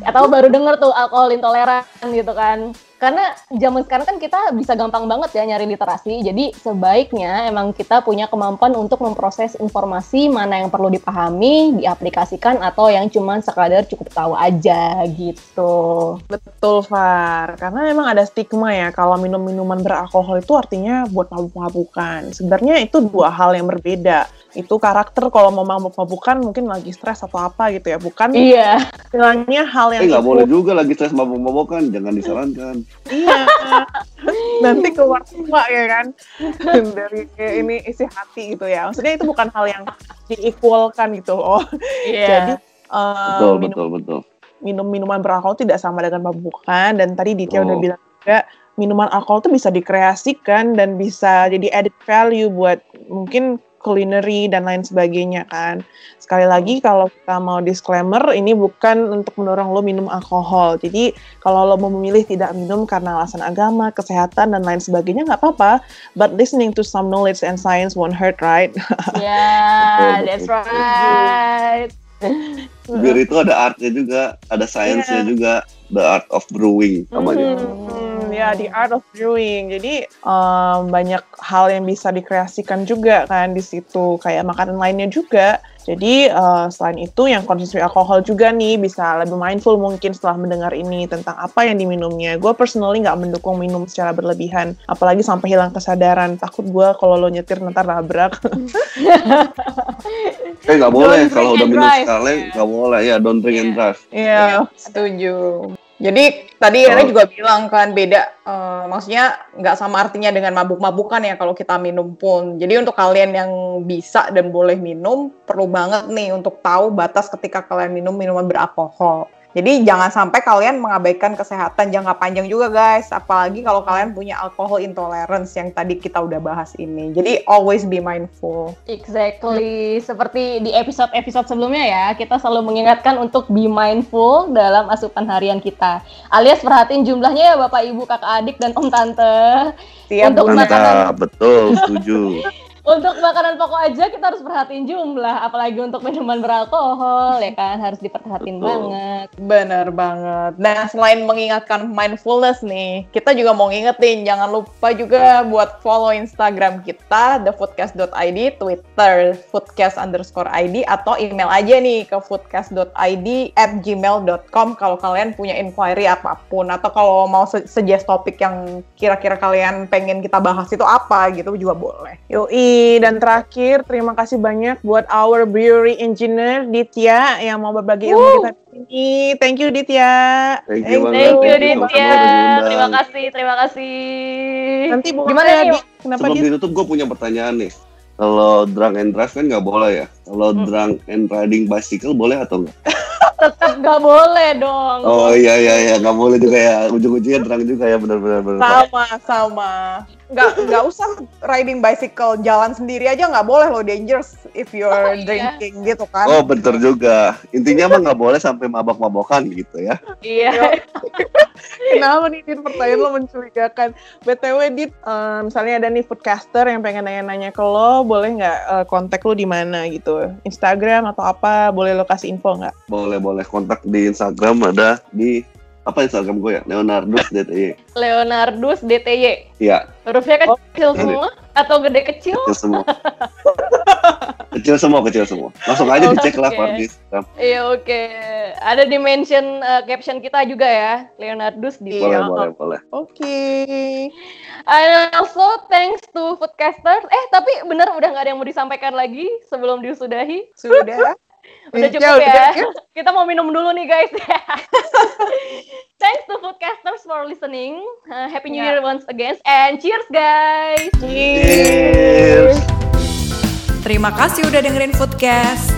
Atau baru denger tuh alkohol intoleran gitu kan. Karena zaman sekarang kan kita bisa gampang banget ya nyari literasi. Jadi sebaiknya emang kita punya kemampuan untuk memproses informasi mana yang perlu dipahami, diaplikasikan atau yang cuman sekadar cukup tahu aja gitu. Betul, Far. Karena memang ada stigma ya kalau minum minuman beralkohol itu artinya buat mabuk-mabukan. Sebenarnya itu dua hal yang berbeda. Itu karakter kalau mau mabuk-mabukan mungkin lagi stres atau apa gitu ya. Bukan Iya. istilahnya hal yang Eh nggak boleh juga lagi stres mabuk-mabukan, jangan disarankan. Iya. (laughs) Nanti keluar semua ya kan (laughs) dari ini isi hati gitu ya. Maksudnya itu bukan hal yang diikualkan gitu loh. Jadi eh, Betul, minum betul, betul. minum minuman beralkohol tidak sama dengan mabukan dan tadi Ditya udah Oh. bilang juga minuman alkohol itu bisa dikreasikan dan bisa jadi added value buat mungkin culinary dan lain sebagainya kan. Sekali lagi kalau kita mau disclaimer ini bukan untuk mendorong lo minum alkohol. Jadi kalau lo mau memilih tidak minum karena alasan agama, kesehatan dan lain sebagainya nggak apa-apa. But listening to some knowledge and science won't hurt, right? (laughs) Betul, that's right. Bir itu ada artnya juga, ada sainsnya Iya. juga, the art of brewing namanya. Hmm, ya the art of brewing. Jadi um, banyak hal yang bisa dikreasikan juga kan di situ, kayak makanan lainnya juga. Jadi uh, selain itu yang konsumsi alkohol juga nih bisa lebih mindful mungkin setelah mendengar ini tentang apa yang diminumnya. Gue personally nggak mendukung minum secara berlebihan, apalagi sampai hilang kesadaran. Takut gue kalau lo nyetir ntar nabrak. (laughs) Eh nggak boleh kalau udah minum sekali nggak boleh ya don't drink and drive. Iya. Setuju. Jadi tadi Oh. Rene juga bilang kan beda, eh, maksudnya nggak sama artinya dengan mabuk-mabukan ya kalau kita minum pun. Jadi untuk kalian yang bisa dan boleh minum, perlu banget nih untuk tahu batas ketika kalian minum minuman beralkohol. Jadi jangan sampai kalian mengabaikan kesehatan jangka panjang juga guys, apalagi kalau kalian punya alkohol intolerance yang tadi kita udah bahas ini. Jadi always be mindful. Exactly. Seperti di episode-episode sebelumnya ya, kita selalu mengingatkan untuk be mindful dalam asupan harian kita. Alias perhatiin jumlahnya ya Bapak, Ibu, Kakak, Adik, dan Om Tante. Siap Untuk makanan- Mantap, betul, setuju. Untuk makanan pokok aja kita harus perhatiin jumlah, apalagi untuk minuman beralkohol ya kan harus diperhatiin Betul. banget. Bener banget. Nah, selain mengingatkan mindfulness nih, kita juga mau ngingetin, jangan lupa juga buat follow Instagram kita, thefoodcast.id, Twitter, foodcast underscore ID, atau email aja nih ke foodcast.id at gmail.com kalau kalian punya inquiry apa pun, atau kalau mau suggest topik yang kira-kira kalian pengen kita bahas itu apa gitu juga boleh. Yoi, dan terakhir terima kasih banyak buat our brewery engineer Ditya yang mau berbagi ilmu kita di sini. Thank you Ditya. Thank you. Thank you Thank you Ditya. Terima kasih, terima kasih. Nanti Gimana ya, nih? Di? Kenapa Sebelum Dit? ditutup gue punya pertanyaan nih. Kalau drunk and drive kan nggak boleh ya. Kalau Hmm. drunk and riding bicycle boleh atau nggak? (laughs) Tetap gak boleh dong. Oh iya iya iya nggak boleh juga ya. Ujung-ujungnya drunk juga ya benar-benar. benar. Sama, sama. nggak nggak usah riding bicycle jalan sendiri aja nggak boleh loh dangerous if you're Oh, iya. drinking gitu kan. Oh bener juga. Intinya mah nggak boleh sampai mabok-mabokan gitu ya. Iya. (laughs) Kenapa nih Dit pertanyaan lo mencurigakan? BTW Dit, eh, misalnya ada nih foodcaster yang pengen nanya-nanya ke lo, boleh nggak eh, kontak lo di mana gitu? Instagram atau apa? Boleh lo kasih info nggak? Boleh boleh kontak di Instagram ada di apa Instagram gue ya Leonardus DTY. Leonardus DTY. Iya Hurufnya Oh, kecil semua atau gede kecil? kecil semua. kecil semua kecil semua. Langsung aja dicek lah Oke. Far, di Instagram. Iya oke. Ada di mention uh, caption kita juga ya, Leonardus di Boleh Iya. boleh boleh. Oke. And also thanks to Foodcasters. Eh tapi bener udah nggak ada yang mau disampaikan lagi sebelum disudahi. Sudah. Udah Ya, cukup udah, (laughs) ya. Kita mau minum dulu nih guys. (laughs) thanks to Foodcasters for listening. Uh, Happy New Ya. Year once again and cheers guys. Cheers. Terima kasih udah dengerin Foodcast.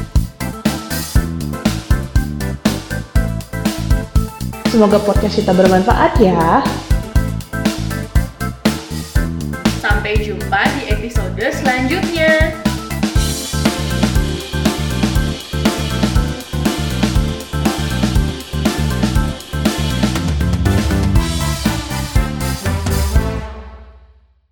Semoga podcast kita bermanfaat ya. Sampai jumpa di episode selanjutnya.